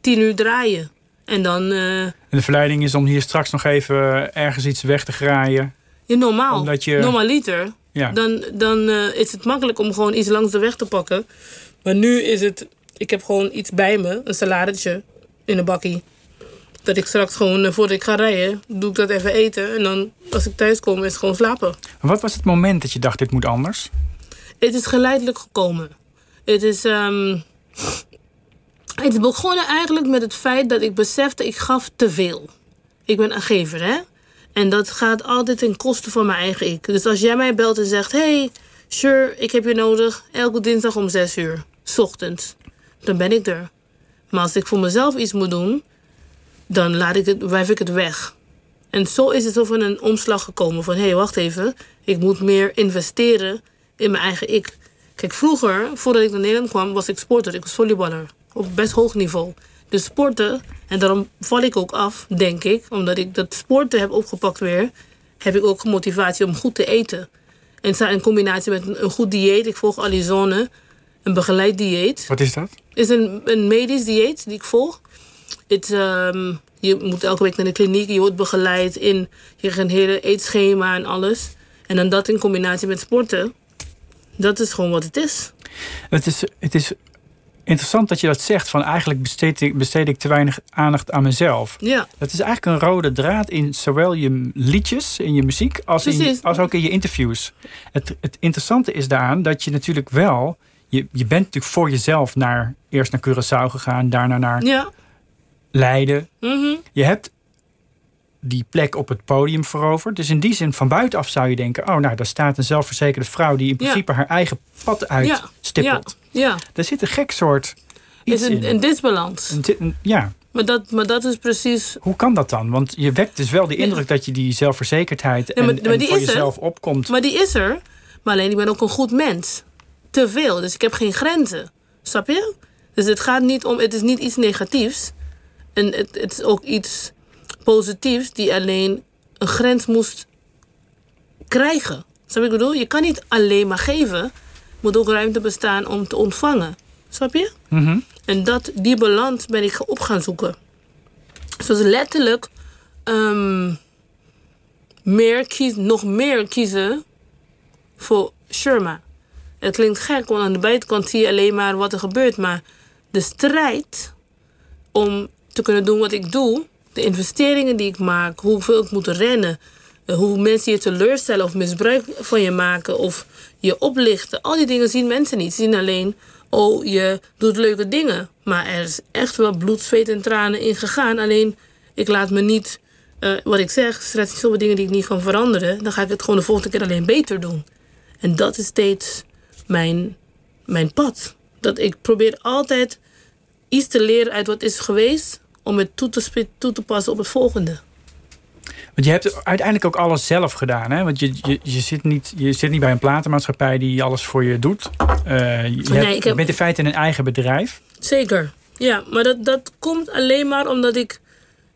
10 uur draaien. En dan. eh, En de verleiding is om hier straks nog even ergens iets weg te graaien. Ja, normaal. Omdat je- Normaliter. Ja. Dan, dan eh, is het makkelijk om gewoon iets langs de weg te pakken. Maar nu is het... Ik heb gewoon iets bij me. Een saladetje in een bakkie. Dat ik straks gewoon, eh, voordat ik ga rijden, doe ik dat even eten. En dan, als ik thuis kom, is het gewoon slapen. Wat was het moment dat je dacht, dit moet anders? Het is geleidelijk gekomen. Het is... ehm, het is begonnen eigenlijk met het feit dat ik besefte, ik gaf te veel. Ik ben een gever, hè? En dat gaat altijd ten koste van mijn eigen ik. Dus als jij mij belt en zegt... hey, sure, ik heb je nodig. Elke dinsdag om 6 uur. 's ochtends. Dan ben ik er. Maar als ik voor mezelf iets moet doen... dan laat ik het, wijf ik het weg. En zo is het over een omslag gekomen van... hé, hey, wacht even. Ik moet meer investeren in mijn eigen ik. Kijk, vroeger, voordat ik naar Nederland kwam... was ik sporter. Ik was volleyballer. Op best hoog niveau. Dus sporten, en daarom val ik ook af, denk ik... omdat ik dat sporten heb opgepakt weer... heb ik ook motivatie om goed te eten. En in combinatie met een, een goed dieet. Ik volg Alizone, een begeleid dieet Wat is dat? is een, een medisch dieet die ik volg. Het, ehm, Je moet elke week naar de kliniek, je wordt begeleid in je hele eetschema en alles. En dan dat in combinatie met sporten, dat is gewoon wat het is. Het is, het is interessant dat je dat zegt. Van eigenlijk besteed ik, besteed ik te weinig aandacht aan mezelf. Ja, Dat is eigenlijk een rode draad in zowel je liedjes, in je muziek, als, in, als ook in je interviews. Het, het interessante is daaraan dat je natuurlijk wel. Je, je bent natuurlijk voor jezelf naar, eerst naar Curaçao gegaan, daarna naar ja. Leiden. mhm. Je hebt die plek op het podium veroverd. Dus in die zin, van buitenaf zou je denken: oh, nou, daar staat een zelfverzekerde vrouw die in Ja. principe haar eigen pad uitstippelt. Ja, ja. Er zit een gek soort iets is een, in. een disbalans. Een ti- een- ja, Maar dat, maar dat is precies. hoe kan dat dan? Want je wekt dus wel de indruk dat je die zelfverzekerdheid maar- en, maar en die voor er. jezelf opkomt. Maar die is er. Maar alleen ik ben ook een goed mens. Te veel. Dus ik heb geen grenzen. Snap je? Dus het gaat niet om. Het is niet iets negatiefs. En het, het is ook iets positiefs die alleen een grens moest krijgen. Snap je wat ik bedoel? Je kan niet alleen maar geven. Er moet ook ruimte bestaan om te ontvangen. Snap je? Mhm. En dat, die balans ben ik op gaan zoeken. Dus letterlijk ehm, meer kies, nog meer kiezen voor Sherma. Het klinkt gek, want aan de buitenkant zie je alleen maar wat er gebeurt. Maar de strijd om te kunnen doen wat ik doe, de investeringen die ik maak, hoeveel ik moet rennen, eh, hoe mensen je teleurstellen of misbruik van je maken of je oplichten, al die dingen zien mensen niet. Ze zien alleen, oh, je doet leuke dingen. Maar er is echt wel bloed, zweet en tranen in gegaan. Alleen, ik laat me niet, eh, wat ik zeg, stress zoveel dingen die ik niet kan veranderen. Dan ga ik het gewoon de volgende keer alleen beter doen. En dat is steeds mijn, mijn pad. Dat ik probeer altijd iets te leren uit wat is geweest, om het toe te, toe te passen op het volgende. Want je hebt uiteindelijk ook alles zelf gedaan. Hè? Want je, je, je, zit niet, je zit niet bij een platenmaatschappij die alles voor je doet. Je, Nee, hebt- ik heb- je bent in feite een eigen bedrijf. Zeker. Ja, maar dat, dat komt alleen maar omdat ik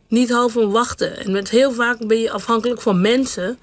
niet hou van wachten. En met heel vaak ben je afhankelijk van mensen.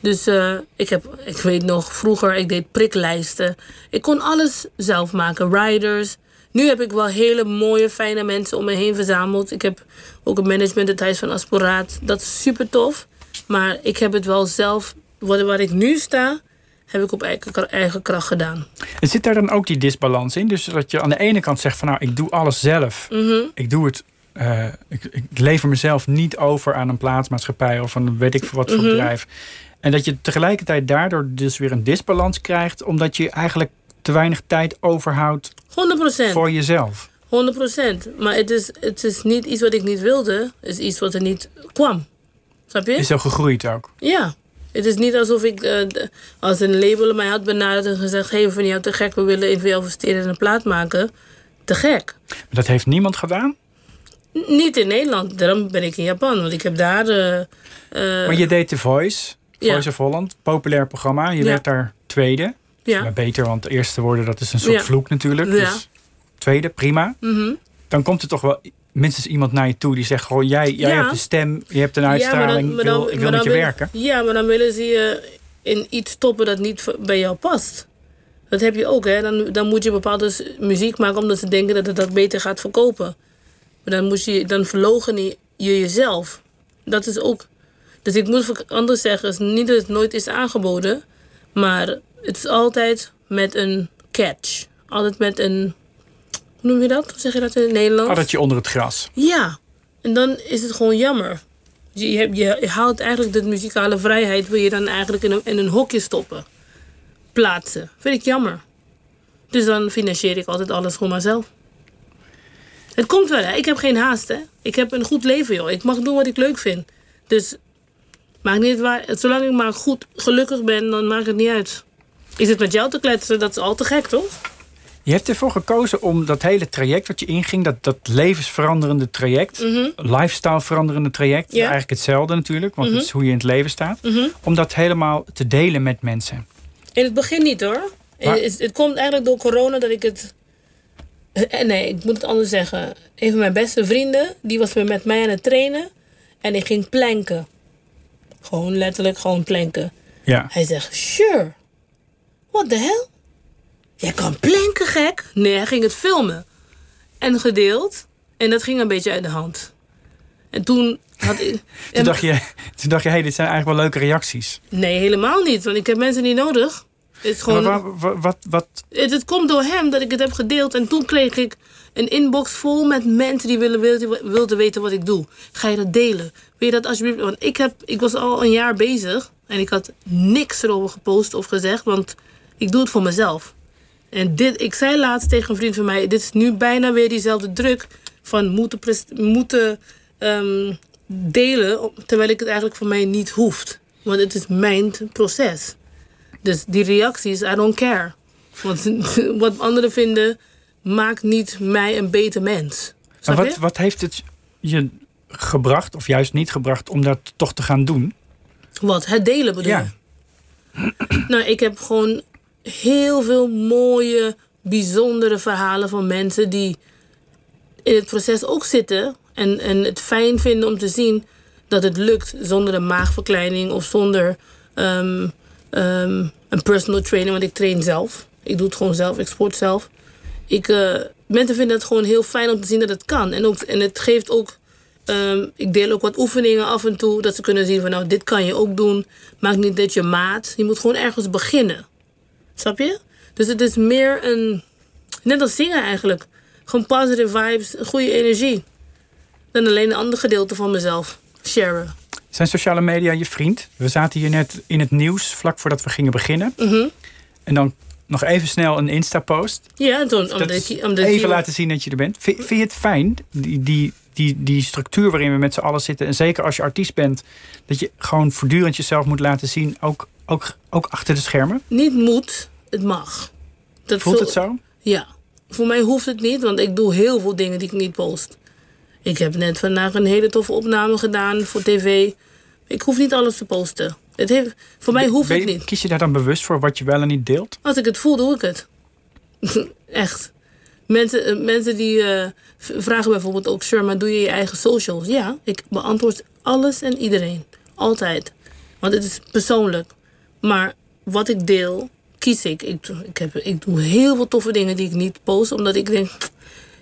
Dus eh, ik, heb, ik weet nog, vroeger, ik deed priklijsten. Ik kon alles zelf maken, riders. Nu heb ik wel hele mooie, fijne mensen om me heen verzameld. Ik heb ook een management, het Huis van Asporaat. Dat is super tof. Maar ik heb het wel zelf, waar, ik nu sta, heb ik op eigen, eigen kracht gedaan. En zit daar dan ook die disbalans in? Dus dat je aan de ene kant zegt van nou, ik doe alles zelf. Mhm. Ik doe het. eh, ik, ik lever mezelf niet over aan een plaatsmaatschappij of aan weet ik wat voor Mhm. bedrijf. En dat je tegelijkertijd daardoor dus weer een disbalans krijgt, omdat je eigenlijk te weinig tijd overhoudt 100%. voor jezelf. 100%. Maar het is, het is niet iets wat ik niet wilde. Het is iets wat er niet kwam. Snap je? Is zo gegroeid ook. Ja. Het is niet alsof ik, eh, als een label mij had benaderd en gezegd... hey, vinden jou te gek, we willen in veel investeren en een plaat maken. Te gek. Maar dat heeft niemand gedaan. N- niet in Nederland, daarom ben ik in Japan. Want ik heb daar... eh, eh, Maar je deed The Voice, Ja. Voice of Holland, populair programma. Je Ja. werd daar tweede. Ja. Maar beter, want eerste worden, dat is een soort Ja. vloek natuurlijk. Ja. Dus tweede, prima. Mhm. Dan komt er toch wel minstens iemand naar je toe die zegt: Goh, jij, jij hebt een stem, je hebt een Ja, maar dan- uitstraling, ik wil, ik wil met je werken. Ja, maar dan willen ze je in iets stoppen dat niet bij jou past. Dat heb je ook, hè. Dan, dan moet je bepaalde muziek maken omdat ze denken dat het dat beter gaat verkopen. Maar dan, moet je, dan verlogen je jezelf. Dat is ook... Dus ik moet anders zeggen, niet dat het nooit is aangeboden. Maar het is altijd met een catch. Altijd met een... Hoe noem je dat? Hoe zeg je dat in het Nederlands? Addertje onder het gras. Ja, en dan is het gewoon jammer. Je, je, je, je haalt eigenlijk de muzikale vrijheid, wil je dan eigenlijk in een, in een hokje stoppen. Plaatsen. Vind ik jammer. Dus dan financier ik altijd alles voor mezelf. Het komt wel, hè. Ik heb geen haast, hè. Ik heb een goed leven, joh. Ik mag doen wat ik leuk vind. Dus, maakt niet waar. Zolang ik maar goed gelukkig ben, dan maakt het niet uit. Is het met jou te kletsen, dat is al te gek, toch? Je hebt ervoor gekozen om dat hele traject wat je inging, dat, dat levensveranderende traject, lifestyle veranderende traject, Mhm. Eigenlijk hetzelfde natuurlijk, want Mhm. dat is hoe je in het leven staat, Mhm. om dat helemaal te delen met mensen. In het begin niet hoor. Maar- Het, het komt eigenlijk door corona dat ik het. Eh, Nee, ik moet het anders zeggen. Een van mijn beste vrienden, die was weer met mij aan het trainen. En ik ging planken. Gewoon letterlijk gewoon planken. Ja. Hij zegt, sure. What the hell? Jij kan planken, gek? Nee, hij ging het filmen. En gedeeld. En dat ging een beetje uit de hand. En toen had ik... Toen dacht je, toen dacht je hey, dit zijn eigenlijk wel leuke reacties. Nee, helemaal niet. Want ik heb mensen niet nodig. Het, is gewoon, Maar wat, wat, het, het komt door hem dat ik het heb gedeeld. En toen kreeg ik een inbox vol met mensen die willen, wilden, wilden weten wat ik doe. Ga je dat delen? Wil je dat alsjeblieft? Want ik, heb, ik was al een jaar bezig. En ik had niks erover gepost of gezegd. Want ik doe het voor mezelf. En dit, ik zei laatst tegen een vriend van mij... dit is nu bijna weer diezelfde druk... van moeten, moeten ehm, delen... terwijl ik het eigenlijk voor mij niet hoeft. Want het is mijn proces. Dus die reacties, I don't care. Want wat anderen vinden... maakt niet mij een beter mens. maar wat, wat heeft het je gebracht, of juist niet gebracht, om dat toch te gaan doen? Wat? Het delen bedoel Ja. je? Nou, ik heb gewoon heel veel mooie, bijzondere verhalen van mensen die in het proces ook zitten. En, en het fijn vinden om te zien dat het lukt zonder een maagverkleining of zonder ehm, ehm, een personal trainer. Want ik train zelf. Ik doe het gewoon zelf. Ik sport zelf. Ik, eh, mensen vinden het gewoon heel fijn om te zien dat het kan. En, ook, en het geeft ook. ehm, ik deel ook wat oefeningen af en toe. Dat ze kunnen zien van nou, dit kan je ook doen. Maak niet dit je maat. Je moet gewoon ergens beginnen. Snap je? Dus het is meer een. Net als zingen eigenlijk. Gewoon positive vibes, goede energie. Dan alleen een ander gedeelte van mezelf. Sharen. Zijn sociale media je vriend? We zaten hier net in het nieuws, vlak voordat we gingen beginnen. Mhm. En dan nog even snel een Insta-post. Ja, toen, Dat omdat even laten zien dat je er bent. Vind, vind je het fijn, die, die, die, die structuur waarin we met z'n allen zitten... en zeker als je artiest bent, dat je gewoon voortdurend jezelf moet laten zien... ook, ook, ook achter de schermen? Niet moet, het mag. Dat Voelt het zo? Ja. Voor mij hoeft het niet, want ik doe heel veel dingen die ik niet post. Ik heb net vandaag een hele toffe opname gedaan voor tv. Ik hoef niet alles te posten. Het heeft, voor mij hoeft het niet. Kies je daar dan bewust voor wat je wel en niet deelt? Als ik het voel, doe ik het. Echt. Mensen, eh, mensen die eh, vragen bijvoorbeeld ook... Sherma, doe je je eigen socials? Ja, ik beantwoord alles en iedereen. Altijd. Want het is persoonlijk. Maar wat ik deel, kies ik. Ik, ik, heb, ik doe heel veel toffe dingen die ik niet post... omdat ik denk, ik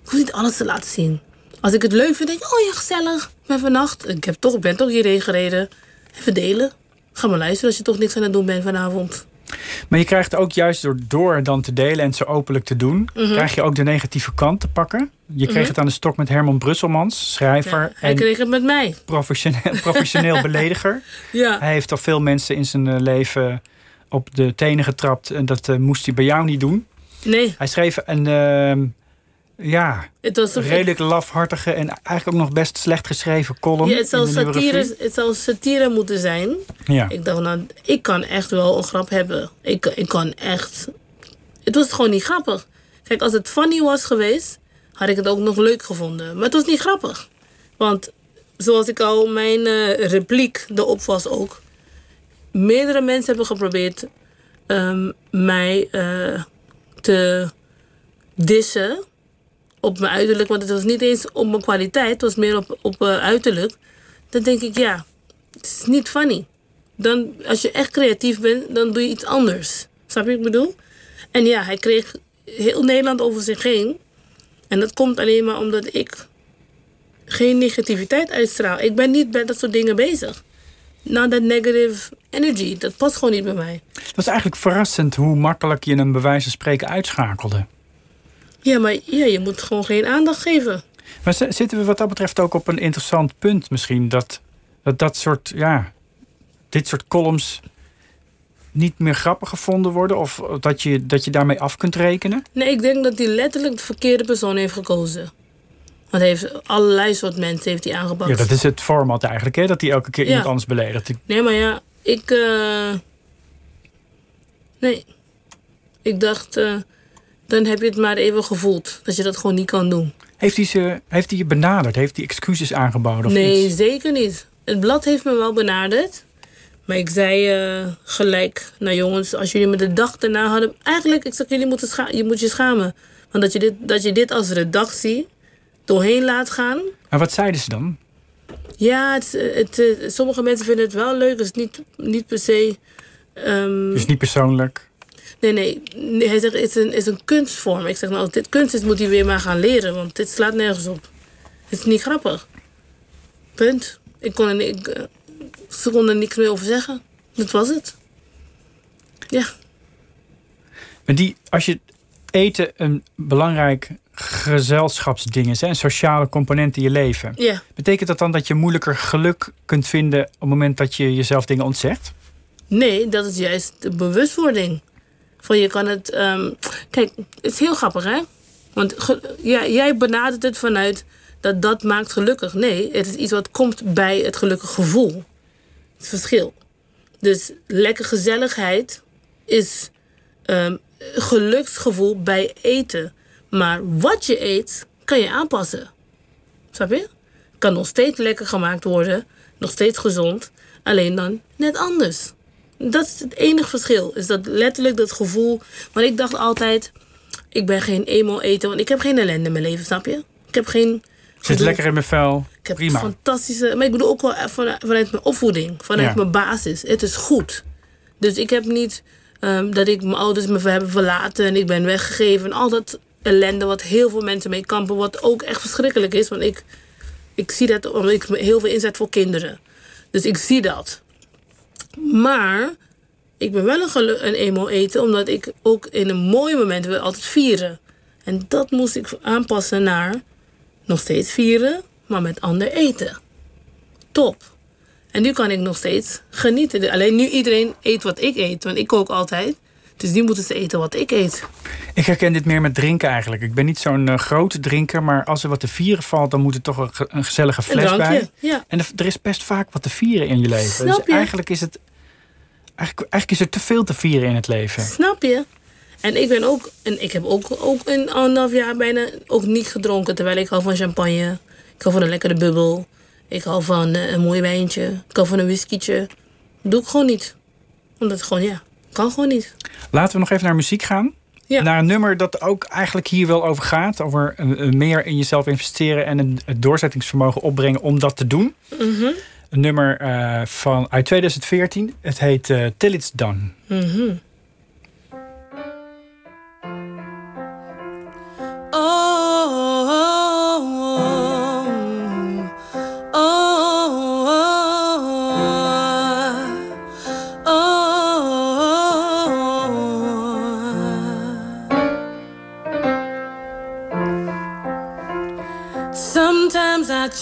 hoef niet alles te laten zien. Als ik het leuk vind, denk ik... oh ja, gezellig, ben vannacht. Ik, heb toch, ben toch hierheen gereden. Even delen. Ga maar luisteren als je toch niks aan het doen bent vanavond. Maar je krijgt ook juist door, door dan te delen en het zo openlijk te doen... Mhm. krijg je ook de negatieve kant te pakken. Je kreeg Mhm. het aan de stok met Herman Brusselmans, schrijver... Ja, hij en kreeg het met mij. professioneel, professioneel belediger. Ja. Hij heeft al veel mensen in zijn eh, leven op de tenen getrapt. En dat eh, moest hij bij jou niet doen. Nee, Hij schreef een ehm, ja, het was toch- redelijk lafhartige en eigenlijk ook nog best slecht geschreven column. Ja, het zou, satire, het zou satire moeten zijn. Ja. Ik dacht, nou, ik kan echt wel een grap hebben. Ik, ik kan echt... Het was gewoon niet grappig. Kijk, als het funny was geweest, had ik het ook nog leuk gevonden. Maar het was niet grappig. Want, zoals ik al, mijn eh, repliek erop was ook... Meerdere mensen hebben geprobeerd ehm, mij eh, te dissen op mijn uiterlijk. Want het was niet eens op mijn kwaliteit, het was meer op, op eh, uiterlijk. Dan denk ik, ja, het is niet funny. Dan, als je echt creatief bent, dan doe je iets anders. Snap je wat ik bedoel? En ja, hij kreeg heel Nederland over zich heen. En dat komt alleen maar omdat ik geen negativiteit uitstraal. Ik ben niet bij dat soort dingen bezig. Nou, dat negative energy, dat past gewoon niet bij mij. Het was eigenlijk verrassend hoe makkelijk je bij wijze van spreken uitschakelde. Ja, maar ja, je moet gewoon geen aandacht geven. Maar zitten we wat dat betreft ook op een interessant punt misschien? Dat dat, dat soort, ja, dit soort columns niet meer grappig gevonden worden? Of dat je, dat je daarmee af kunt rekenen? Nee, ik denk dat hij letterlijk de verkeerde persoon heeft gekozen. Want hij heeft allerlei soort mensen heeft hij aangepakt. Ja, dat is het format eigenlijk, hè? Dat hij elke keer Ja. iemand anders beledigt. Nee, maar ja, ik. eh, Nee. Ik dacht, eh, dan heb je het maar even gevoeld. Dat je dat gewoon niet kan doen. Heeft hij, ze, heeft hij je benaderd? Heeft hij excuses aangeboden? Of nee, iets? zeker niet. Het blad heeft me wel benaderd. Maar ik zei eh, gelijk, nou jongens, als jullie me de dag daarna hadden... Eigenlijk, ik zeg, jullie moeten scha- je moet je schamen. Want dat je, dit, dat je dit als redactie doorheen laat gaan... Maar wat zeiden ze dan? Ja, het, het, eh, sommige mensen vinden het wel leuk. Het is niet, niet per se... ehm, Dus niet persoonlijk. Nee, nee. Hij zegt, het is een, is een kunstvorm. Ik zeg, nou, als dit kunst is, moet hij weer maar gaan leren. Want dit slaat nergens op. Het is niet grappig. Punt. Ik kon er, ik, eh, ze konden er niks meer over zeggen. Dat was het. Ja. Maar die, als je eten een belangrijk gezelschapsding is, hè, een sociale component in je leven, Ja. betekent dat dan dat je moeilijker geluk kunt vinden op het moment dat je jezelf dingen ontzegt? Nee, dat is juist de bewustwording. Van je kan het. ehm, kijk, het is heel grappig, hè? Want ja, jij benadert het vanuit dat dat maakt gelukkig. Nee, het is iets wat komt bij het gelukkig gevoel. Het verschil. Dus lekker gezelligheid is ehm, geluksgevoel bij eten. Maar wat je eet, kan je aanpassen. Snap je? Kan nog steeds lekker gemaakt worden. Nog steeds gezond. Alleen dan net anders. Dat is het enige verschil. Is dat letterlijk dat gevoel. Want ik dacht altijd, ik ben geen emo-eter. Want ik heb geen ellende in mijn leven, snap je? Ik heb geen... Zit lekker in mijn vel. Ik heb Prima. fantastische... Maar ik bedoel ook wel vanuit, vanuit mijn opvoeding. Vanuit Ja. mijn basis. Het is goed. Dus ik heb niet ehm, dat ik mijn ouders me hebben verlaten... en ik ben weggegeven. En al dat ellende wat heel veel mensen mee kampen... wat ook echt verschrikkelijk is. Want ik, ik zie dat omdat ik me heel veel inzet voor kinderen. Dus ik zie dat. Maar ik ben wel een, gelu- een emo eten... omdat ik ook in een mooie moment wil altijd vieren. En dat moest ik aanpassen naar nog steeds vieren, maar met ander eten. Top. En nu kan ik nog steeds genieten. Alleen nu iedereen eet wat ik eet, want ik kook altijd. Dus nu moeten ze eten wat ik eet. Ik herken dit meer met drinken eigenlijk. Ik ben niet zo'n eh, grote drinker, maar als er wat te vieren valt, dan moet er toch een, ge- een gezellige fles bij. ja. En er, is best vaak wat te vieren in je leven. Snap dus eigenlijk is het. Eigenlijk, eigenlijk is er te veel te vieren in het leven. Snap je? En ik ben ook, en ik heb ook, ook een anderhalf jaar bijna ook niet gedronken. Terwijl ik hou van champagne. Ik hou van een lekkere bubbel. Ik hou van eh, een mooi wijntje. Ik hou van een whiskietje. Doe ik gewoon niet. Omdat het gewoon, ja, kan gewoon niet. Laten we nog even naar muziek gaan. Ja. Naar een nummer dat ook eigenlijk hier wel over gaat. Over eh, eh, meer in jezelf investeren en een, het doorzettingsvermogen opbrengen om dat te doen. Mhm. Een nummer eh, van, uit 2014. Het heet eh, Till It's Done. Mhm. Oh,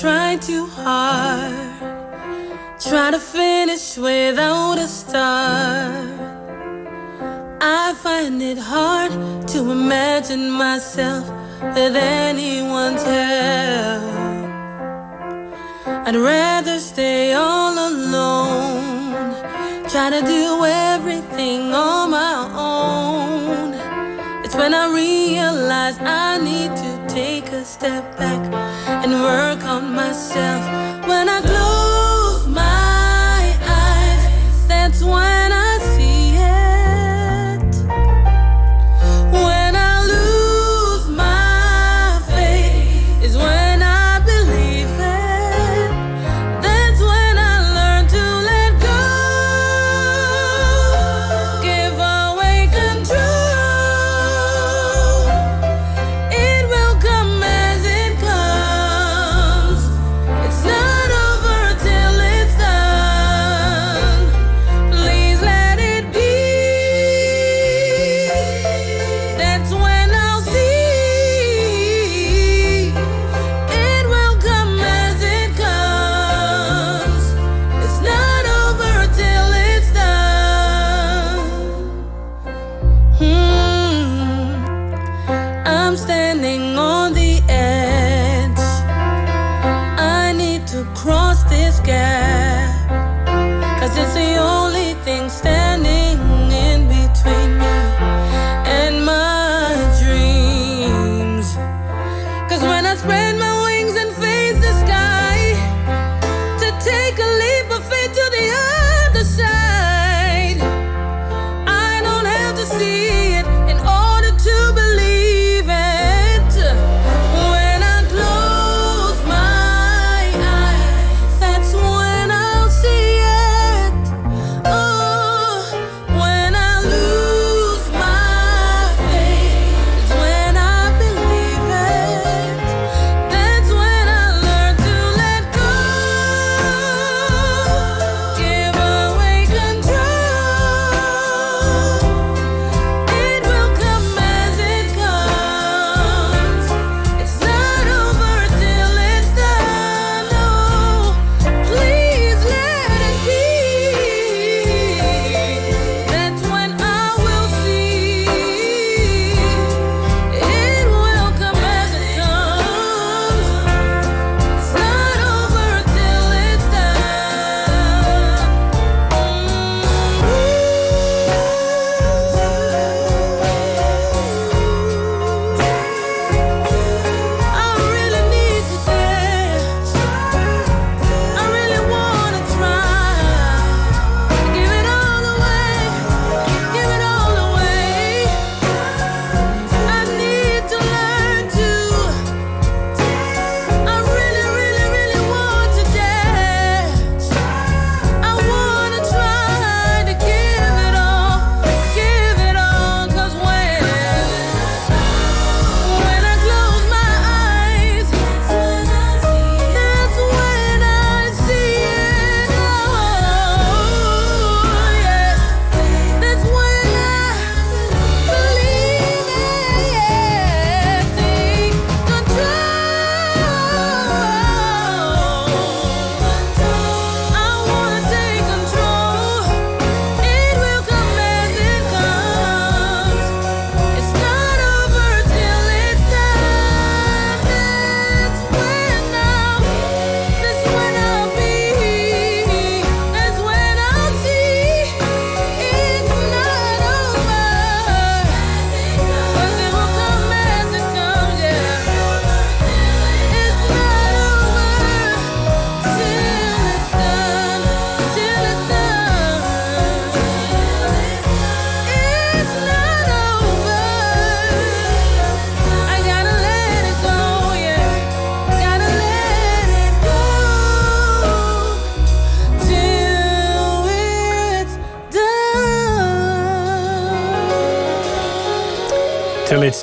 Sometimes I try too hard, try to finish without a start. I find it hard to imagine myself with anyone's help. I'd rather stay all alone, try to do everything on my own. It's when I realize I need to take a step back and work on myself. When I close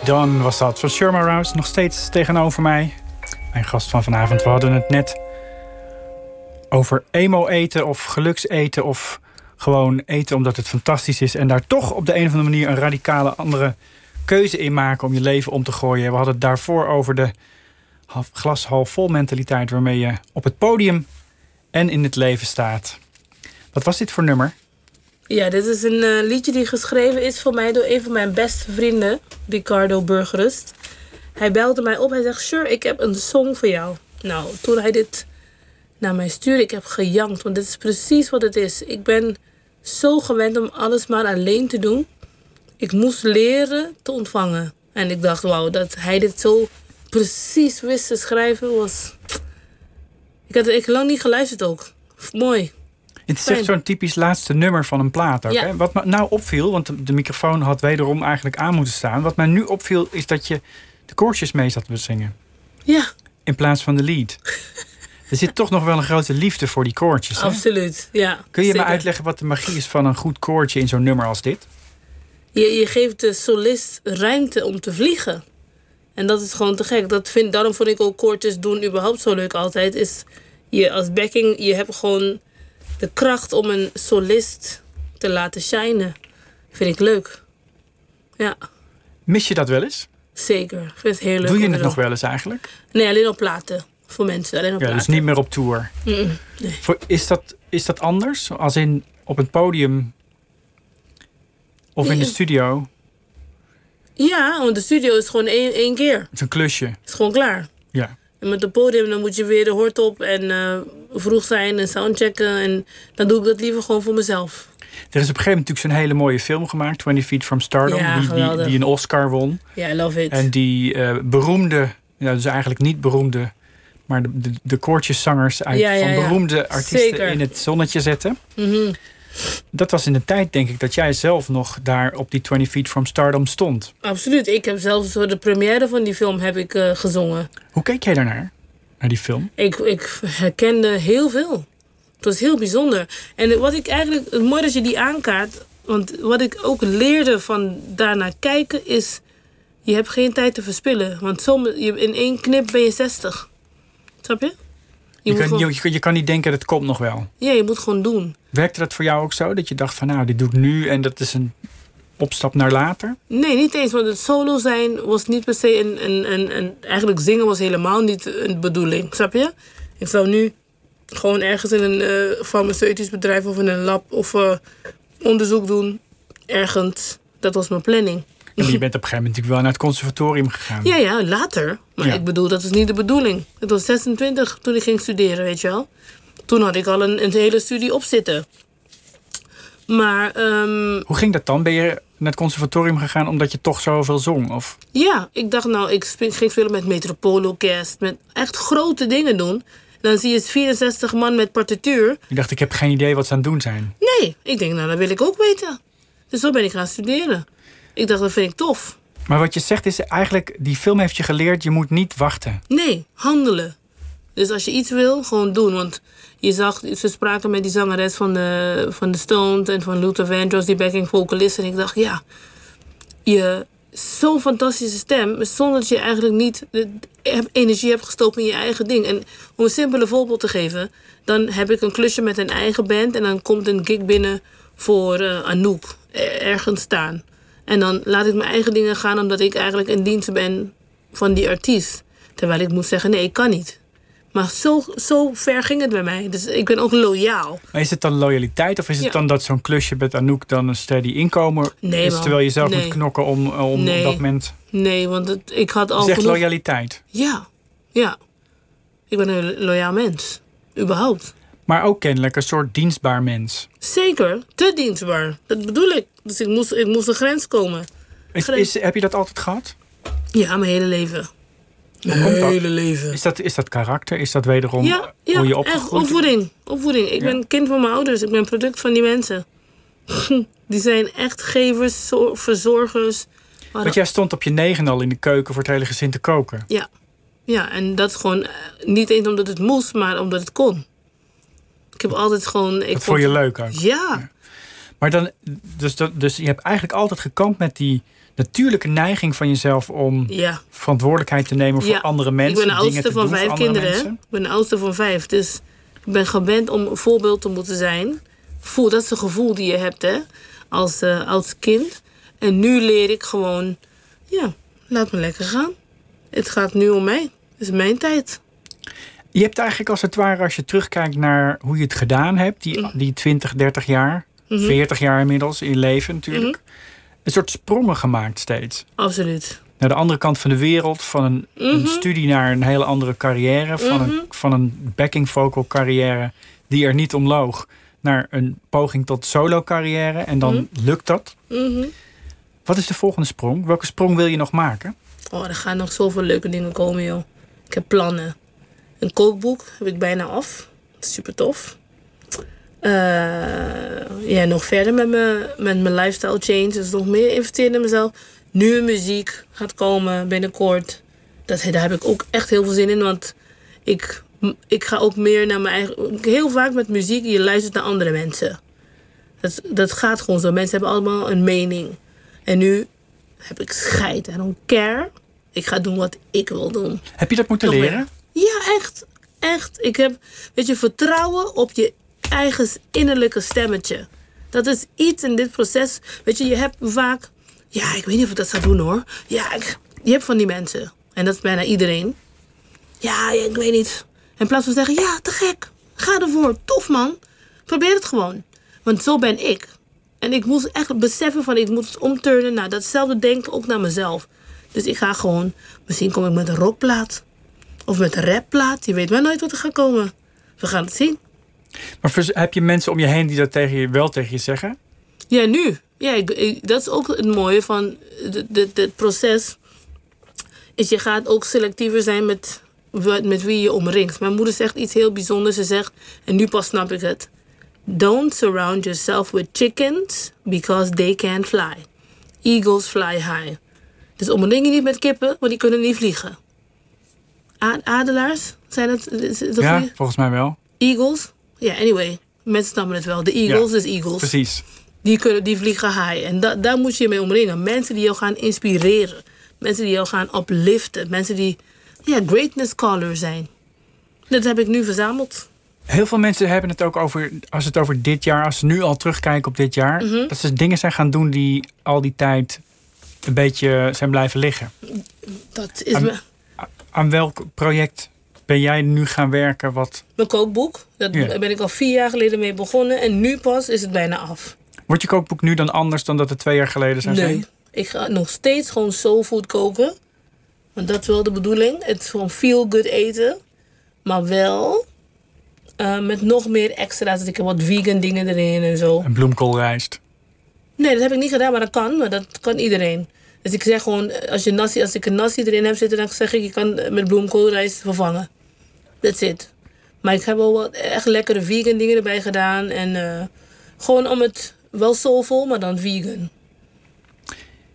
Done was dat. Van Sherma Rouse nog steeds tegenover mij. Mijn gast van vanavond. We hadden het net over emo eten of gelukseten of gewoon eten omdat het fantastisch is. En daar toch op de een of andere manier een radicale andere keuze in maken om je leven om te gooien. We hadden het daarvoor over de glas half vol mentaliteit waarmee je op het podium en in het leven staat. Wat was dit voor nummer? Ja, dit is een eh, liedje die geschreven is voor mij door een van mijn beste vrienden, Ricardo Burgerust. Hij belde mij op. Hij zegt: Sure, ik heb een song voor jou. Nou, toen hij dit naar mij stuurde, ik heb gejankt. Want dit is precies wat het is. Ik ben zo gewend om alles maar alleen te doen. Ik moest leren te ontvangen. En ik dacht, wauw, dat hij dit zo precies wist te schrijven was. Ik had ik lang niet geluisterd ook. Mooi. Het is echt zo'n typisch laatste nummer van een plaat ook. Ja. Hè? Wat me nou opviel, want de, microfoon had wederom eigenlijk aan moeten staan. Wat mij nu opviel is dat je de koortjes mee zat te zingen. Ja, In plaats van de lead. er zit toch nog wel een grote liefde voor die koortjes. Hè? absoluut. Ja, Kun je me uitleggen wat de magie is van een goed koortje in zo'n nummer als dit? Je, je geeft de solist ruimte om te vliegen. En dat is gewoon te gek. Dat vind, daarom vond ik ook koortjes doen überhaupt zo leuk altijd. Is je als backing, je hebt gewoon de kracht om een solist te laten shinen. Vind ik leuk. Ja, Mis je dat wel eens? zeker. Ik vind het heel leuk. Doe je het nog wel eens eigenlijk? Nee, alleen op platen. Voor mensen, alleen op Ja, platen. dus niet meer op tour. Is, dat, is dat anders? Als in op het podium of in de studio? Ja, want de studio is gewoon één, één keer. Het is een klusje. Het is gewoon klaar. Ja. En met het podium dan moet je weer de hort op en eh, vroeg zijn en soundchecken. En dan doe ik dat liever gewoon voor mezelf. Er is op een gegeven moment natuurlijk zo'n hele mooie film gemaakt, 20 Feet from Stardom, Ja, die, die, een Oscar won. Ja, I love it. En die eh, beroemde, ja, dus eigenlijk niet beroemde, maar de, de, de koortjeszangers uit, Ja, ja, van beroemde artiesten Zeker. in het zonnetje zetten. Mhm. Dat was in de tijd, denk ik, dat jij zelf nog daar op die 20 Feet from Stardom stond. Absoluut. Ik heb zelfs voor de première van die film heb ik, eh, gezongen. Hoe keek jij daarnaar, naar die film? Ik, ik herkende heel veel. Het was heel bijzonder. En wat ik eigenlijk, het mooi dat je die aankaart. Want wat ik ook leerde van daarnaar kijken is. Je hebt geen tijd te verspillen. Want soms, in één knip ben je 60. Snap je? Je, kan, gewoon, je, je kan niet denken, dat komt nog wel. ja, je moet gewoon doen. Werkte dat voor jou ook zo? Dat je dacht van nou, dit doe ik nu en dat is een opstap naar later? Nee, niet eens. Want het solo zijn was niet per se een, een, een, een... Eigenlijk zingen was helemaal niet een bedoeling. Snap je? Ik zou nu gewoon ergens in een eh, farmaceutisch bedrijf of in een lab of eh, onderzoek doen. Ergens. Dat was mijn planning. En je bent op een gegeven moment natuurlijk wel naar het conservatorium gegaan. Ja, ja, later. Maar Ja. ik bedoel, dat is niet de bedoeling. Het was 26 toen ik ging studeren, weet je wel. Toen had ik al een, een hele studie op zitten. Maar ehm, Hoe ging dat dan? Ben je naar het conservatorium gegaan omdat je toch zoveel zong? Of Ja, ik dacht nou, ik ging spelen met Metropoolorkest, met echt grote dingen doen. Dan zie je 64 man met partituur. je dacht, ik heb geen idee wat ze aan het doen zijn. Nee, ik denk nou, dat wil ik ook weten. Dus zo ben ik gaan studeren. Ik dacht, dat vind ik tof. Maar wat je zegt is eigenlijk, die film heeft je geleerd, je moet niet wachten. Nee, handelen. Dus als je iets wil, gewoon doen. Want je zag, ze spraken met die zangeres van de, van de Stones en van Luther Vandross, die backing vocalist. En ik dacht, ja, je zo'n fantastische stem, zonder dat je eigenlijk niet de energie hebt gestoken in je eigen ding. En om een simpele voorbeeld te geven, dan heb ik een klusje met een eigen band en dan komt een gig binnen voor eh, Anouk, eh, ergens staan. En dan laat ik mijn eigen dingen gaan omdat ik eigenlijk in dienst ben van die artiest. Terwijl ik moet zeggen, nee, ik kan niet. Maar zo, zo ver ging het bij mij. Dus ik ben ook loyaal. Maar is het dan loyaliteit of is het Ja. dan dat zo'n klusje met Anouk dan een steady inkomen Nee, is man. terwijl je zelf Nee. moet knokken om, om Nee. dat moment... Nee, want het, ik had al genoeg... loyaliteit. Ja, ja. Ik ben een loyaal mens. Überhaupt. Maar ook kennelijk een soort dienstbaar mens. Zeker. Te dienstbaar. Dat bedoel ik. Dus ik moest, ik moest een grens komen. Is, heb je dat altijd gehad? Ja, mijn hele leven. Hele leven. Is dat, is dat karakter? Is dat wederom Ja, ja hoe je echt. Opvoeding. Opvoeding. Ik Ja. ben kind van mijn ouders. Ik ben product van die mensen. Die zijn echt gevers, zo- verzorgers. Maar Want jij stond op je negen al in de keuken voor het hele gezin te koken. Ja. Ja, en dat gewoon eh, niet eens omdat het moest, maar omdat het kon. Ik heb altijd gewoon... Ik Dat vond je leuk ook. Ja. Maar dan, dus, dus je hebt eigenlijk altijd gekampt met die natuurlijke neiging van jezelf om Ja. verantwoordelijkheid te nemen voor Ja, andere mensen. Ik ben de oudste te van vijf kinderen. hè. Ik ben de oudste van vijf. Dus ik ben gewend om een voorbeeld te moeten zijn. Voel, dat is een gevoel die je hebt hè, als eh oudste kind. En nu leer ik gewoon, ja, laat me lekker gaan. Het gaat nu om mij. Het is mijn tijd. Je hebt eigenlijk als het ware, als je terugkijkt naar hoe je het gedaan hebt, die, Mhm. die 20, 30 jaar, 40 jaar inmiddels in je leven natuurlijk, Mhm. Een soort sprongen gemaakt steeds. Absoluut. Naar de andere kant van de wereld, van een, een Mhm. studie naar een hele andere carrière, van, een, van een backing vocal carrière die er niet om loog, naar een poging tot solo carrière en dan lukt dat. Mhm. Wat is de volgende sprong? Welke sprong wil je nog maken? Oh, er gaan nog zoveel leuke dingen komen, joh. Ik heb plannen. Een kookboek heb ik bijna af. Super tof. Eh, ja, nog verder met mijn, met mijn lifestyle change. Dus nog meer investeren in mezelf. Nu muziek gaat komen binnenkort. Dat, daar heb ik ook echt heel veel zin in. Want ik, ik ga ook meer naar mijn eigen... Heel vaak met muziek, je luistert naar andere mensen. Dat, dat gaat gewoon zo. Mensen hebben allemaal een mening. En nu heb ik scheid. I don't care. Ik ga doen wat ik wil doen. Heb je dat moeten Nog meer. leren? Ja, echt. Echt. Ik heb, weet je, vertrouwen op je eigen innerlijke stemmetje. Dat is iets in dit proces. Weet je, je hebt vaak... Ja, ik weet niet of ik dat zou doen hoor. Ja, je hebt van die mensen. En dat is bijna iedereen. Ja, ja, ik weet niet. In plaats van zeggen, ja, te gek. Ga ervoor. Tof man. Probeer het gewoon. Want zo ben ik. En ik moest echt beseffen van, ik moet het omturnen naar datzelfde denken ook naar mezelf. Dus ik ga gewoon, misschien kom ik met een rockplaat. Of met een rapplaat. Je weet maar nooit wat er gaat komen. We gaan het zien. Maar heb je mensen om je heen die dat tegen je, wel tegen je zeggen? Ja, nu. Ja, ik, ik- dat is ook het mooie van het proces. Is je gaat ook selectiever zijn met, met wie je omringt. Mijn moeder zegt iets heel bijzonders. Ze zegt, en nu pas snap ik het. Don't surround yourself with chickens because they can't fly. Eagles fly high. Dus omring je niet met kippen, want die kunnen niet vliegen. Adelaars? Zijn het? Is een Ja, volgens mij wel. Eagles? Ja, anyway. Mensen snappen het wel. De Eagles is Eagles. Precies. Die, kunnen, die vliegen high. En da, daar moet je je mee omringen. Mensen die jou gaan inspireren. Mensen die jou gaan upliften. Mensen die ja, greatness caller zijn. Dat heb ik nu verzameld. Heel veel mensen hebben het ook over, als het over dit jaar, als ze nu al terugkijken op dit jaar, Mhm. dat ze dingen zijn gaan doen die al die tijd een beetje zijn blijven liggen. Dat is Aan- mijn, Aan welk project ben jij nu gaan werken? Wat, mijn kookboek. Daar Ja. ben ik al vier jaar geleden mee begonnen. En nu pas is het bijna af. wordt je kookboek nu dan anders dan dat het twee jaar geleden zou Nee. zijn? Ik ga nog steeds gewoon soulfood koken. Want dat is wel de bedoeling. Het is gewoon feel good eten. Maar wel eh, met nog meer extra's. Dus ik heb wat vegan dingen erin en zo. En bloemkoolrijst. Nee, dat heb ik niet gedaan, maar dat kan. Maar dat kan iedereen. Dus ik zeg gewoon, als, je nasi, als ik een nasi erin heb zitten, dan zeg ik, je kan met bloemkoolrijst vervangen. That's it. Maar ik heb wel wat echt lekkere vegan dingen erbij gedaan. En eh, gewoon om het wel soulful, maar dan vegan.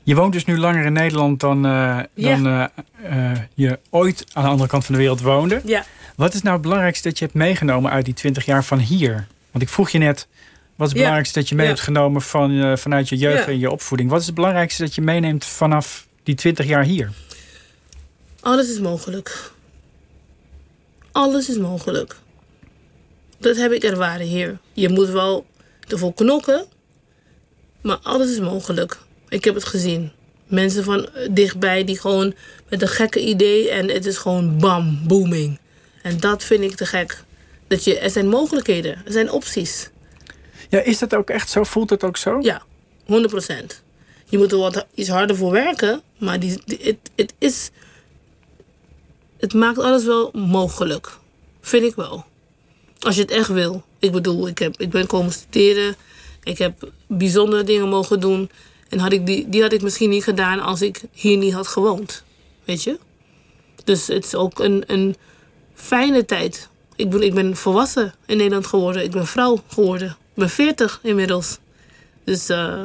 Je woont dus nu langer in Nederland dan, eh, Ja. dan eh, je ooit aan de andere kant van de wereld woonde. Ja. Wat is nou het belangrijkste dat je hebt meegenomen uit die 20 jaar van hier? Want ik vroeg je net, wat is het Ja. belangrijkste dat je mee Ja. hebt genomen van, vanuit je jeugd en je opvoeding? Wat is het belangrijkste dat je meeneemt vanaf die 20 jaar hier? Alles is mogelijk. Alles is mogelijk. Dat heb ik ervaren hier. Je moet wel ervoor knokken, maar alles is mogelijk. Ik heb het gezien. Mensen van dichtbij die gewoon met een gekke idee en het is gewoon bam, booming. En dat vind ik te gek. Dat je, er zijn mogelijkheden, er zijn opties. Ja, is dat ook echt zo? Voelt het ook zo? Ja, 100%. Je moet er wat iets harder voor werken, maar die, die- het, het is. Het maakt alles wel mogelijk. Vind ik wel. Als je het echt wil. Ik bedoel, ik, heb, ik ben komen studeren. Ik heb bijzondere dingen mogen doen. En had ik die, die had ik misschien niet gedaan als ik hier niet had gewoond. Weet je? Dus het is ook een, een fijne tijd. Ik ben, ik ben volwassen in Nederland geworden. Ik ben vrouw geworden. Ik ben 40 inmiddels. Dus eh,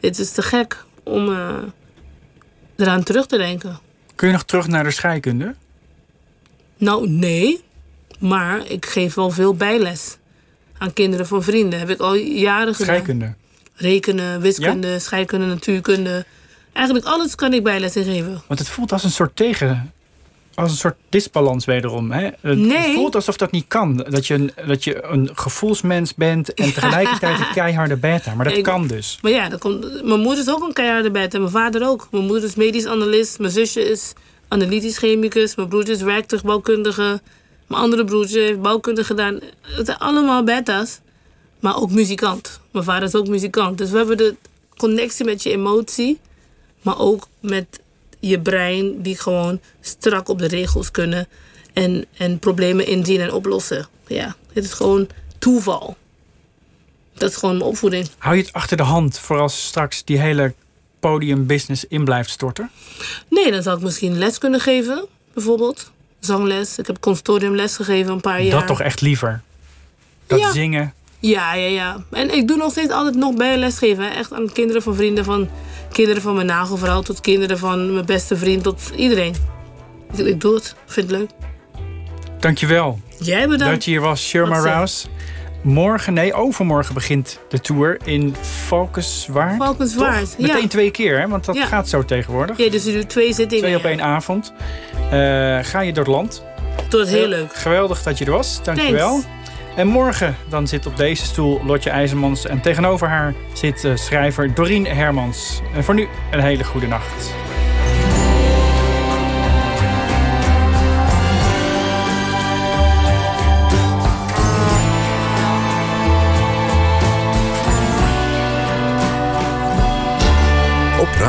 het is te gek om eh, eraan terug te denken. Kun je nog terug naar de scheikunde? Nou, nee. Maar ik geef wel veel bijles aan kinderen van vrienden. Heb ik al jaren gedaan. Scheikunde. rekenen, wiskunde, scheikunde, natuurkunde. Eigenlijk alles kan ik bijles in geven. Want het voelt als een soort tegen... Als een soort disbalans wederom. Hè? Het Nee. voelt alsof dat niet kan. Dat je, een, dat je een gevoelsmens bent en tegelijkertijd een keiharde beta. Maar dat Ik- kan dus. Maar ja, komt, mijn moeder is ook een keiharde en mijn vader ook. Mijn moeder is medisch analist, mijn zusje is analytisch chemicus, mijn broertje is werktuigbouwkundige, mijn andere broertje heeft bouwkunde gedaan. Het zijn allemaal beta's, maar ook muzikant. Mijn vader is ook muzikant. Dus we hebben de connectie met je emotie, maar ook met je brein die gewoon strak op de regels kunnen en, en problemen inzien en oplossen. Ja, het is gewoon toeval. Dat is gewoon mijn opvoeding. Hou je het achter de hand voor als straks die hele podiumbusiness in blijft storten? Nee, dan zou ik misschien les kunnen geven, bijvoorbeeld. Zangles. Ik heb consortiumles gegeven een paar jaar. Dat toch echt liever? Dat Ja. zingen. Ja, ja, ja. En ik doe nog steeds altijd nog bij lesgeven. hè. Echt aan kinderen van vrienden, van kinderen van mijn nagelvrouw... tot kinderen van mijn beste vriend, tot iedereen. Ik, ik doe het. Vind het leuk. Dankjewel Jij bedankt. dat je hier was, Sherma. Rouse. Morgen, nee, overmorgen begint de tour in Valkenswaard. Valkenswaard, Toch? Meteen ja. twee keer, hè? want dat Ja. gaat zo tegenwoordig. Ja, dus je doet twee zittingen. Twee op ja. één avond. Eh, ga je door het land. Doe het heel leuk. Geweldig dat je er was. Dankjewel. Thanks. En morgen dan zit op deze stoel Lotje IJzermans. En tegenover haar zit eh, schrijver Dorien Hermans. En voor nu een hele goede nacht.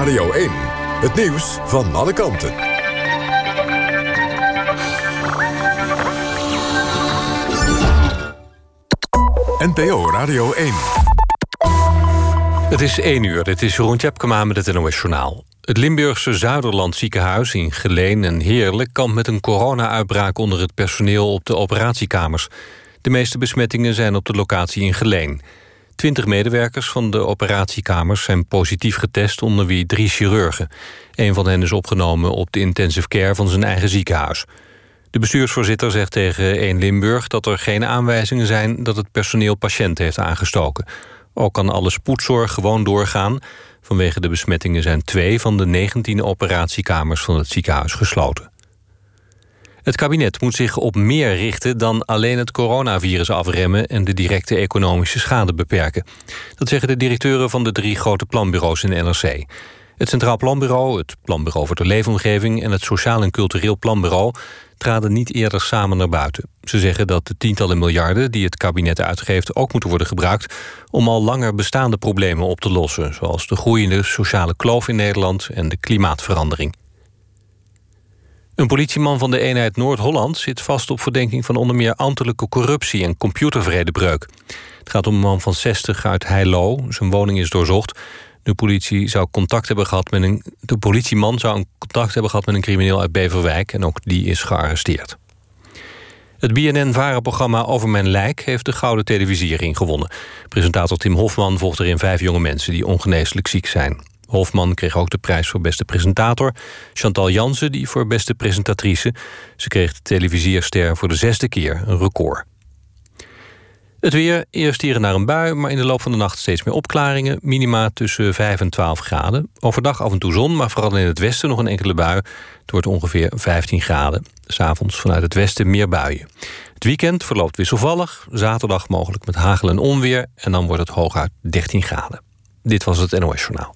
Radio 1. Het nieuws van alle kanten. NPO Radio 1. Het is 1 uur, dit is Jeroen Tjepkema met het NOS Journaal. Het Limburgse Zuiderland ziekenhuis in Geleen en Heerlijk... kampt met een corona-uitbraak onder het personeel op de operatiekamers. De meeste besmettingen zijn op de locatie in Geleen. Twintig medewerkers van de operatiekamers zijn positief getest... onder wie drie chirurgen. Een van hen is opgenomen op de intensive care van zijn eigen ziekenhuis. De bestuursvoorzitter zegt tegen 1 Limburg dat er geen aanwijzingen zijn dat het personeel patiënten heeft aangestoken. Ook kan alle spoedzorg gewoon doorgaan. Vanwege de besmettingen zijn twee van de 19 operatiekamers van het ziekenhuis gesloten. Het kabinet moet zich op meer richten dan alleen het coronavirus afremmen en de directe economische schade beperken. Dat zeggen de directeuren van de drie grote planbureaus in de NRC. Het Centraal Planbureau, het Planbureau voor de Leefomgeving en het Sociaal en Cultureel Planbureau traden niet eerder samen naar buiten. Ze zeggen dat de tientallen miljarden die het kabinet uitgeeft ook moeten worden gebruikt om al langer bestaande problemen op te lossen, zoals de groeiende sociale kloof in Nederland en de klimaatverandering. Een politieman van de eenheid Noord-Holland zit vast op verdenking van onder meer ambtelijke corruptie en computervredebreuk. Het gaat om een man van 60 uit Heilo. Zijn woning is doorzocht. De politie zou contact hebben gehad met een. De politieman zou een contact hebben gehad met een crimineel uit Beverwijk en ook die is gearresteerd. Het BNN-varenprogramma Over Mijn Lijk heeft de Gouden Televisiering gewonnen. Presentator Tim Hofman volgt erin vijf jonge mensen die ongeneeslijk ziek zijn. Hofman kreeg ook de prijs voor beste presentator. Chantal Jansen die voor beste presentatrice. Ze kreeg de televisierster voor de zesde keer, een record. Het weer, eerst hier en daar een bui, maar in de loop van de nacht steeds meer opklaringen. Minima tussen 5 en 12 graden. Overdag af en toe zon, maar vooral in het westen nog een enkele bui. Het wordt ongeveer 15 graden. S'avonds vanuit het westen meer buien. Het weekend verloopt wisselvallig. Zaterdag mogelijk met hagel en onweer. En dan wordt het hooguit 13 graden. Dit was het NOS Journaal.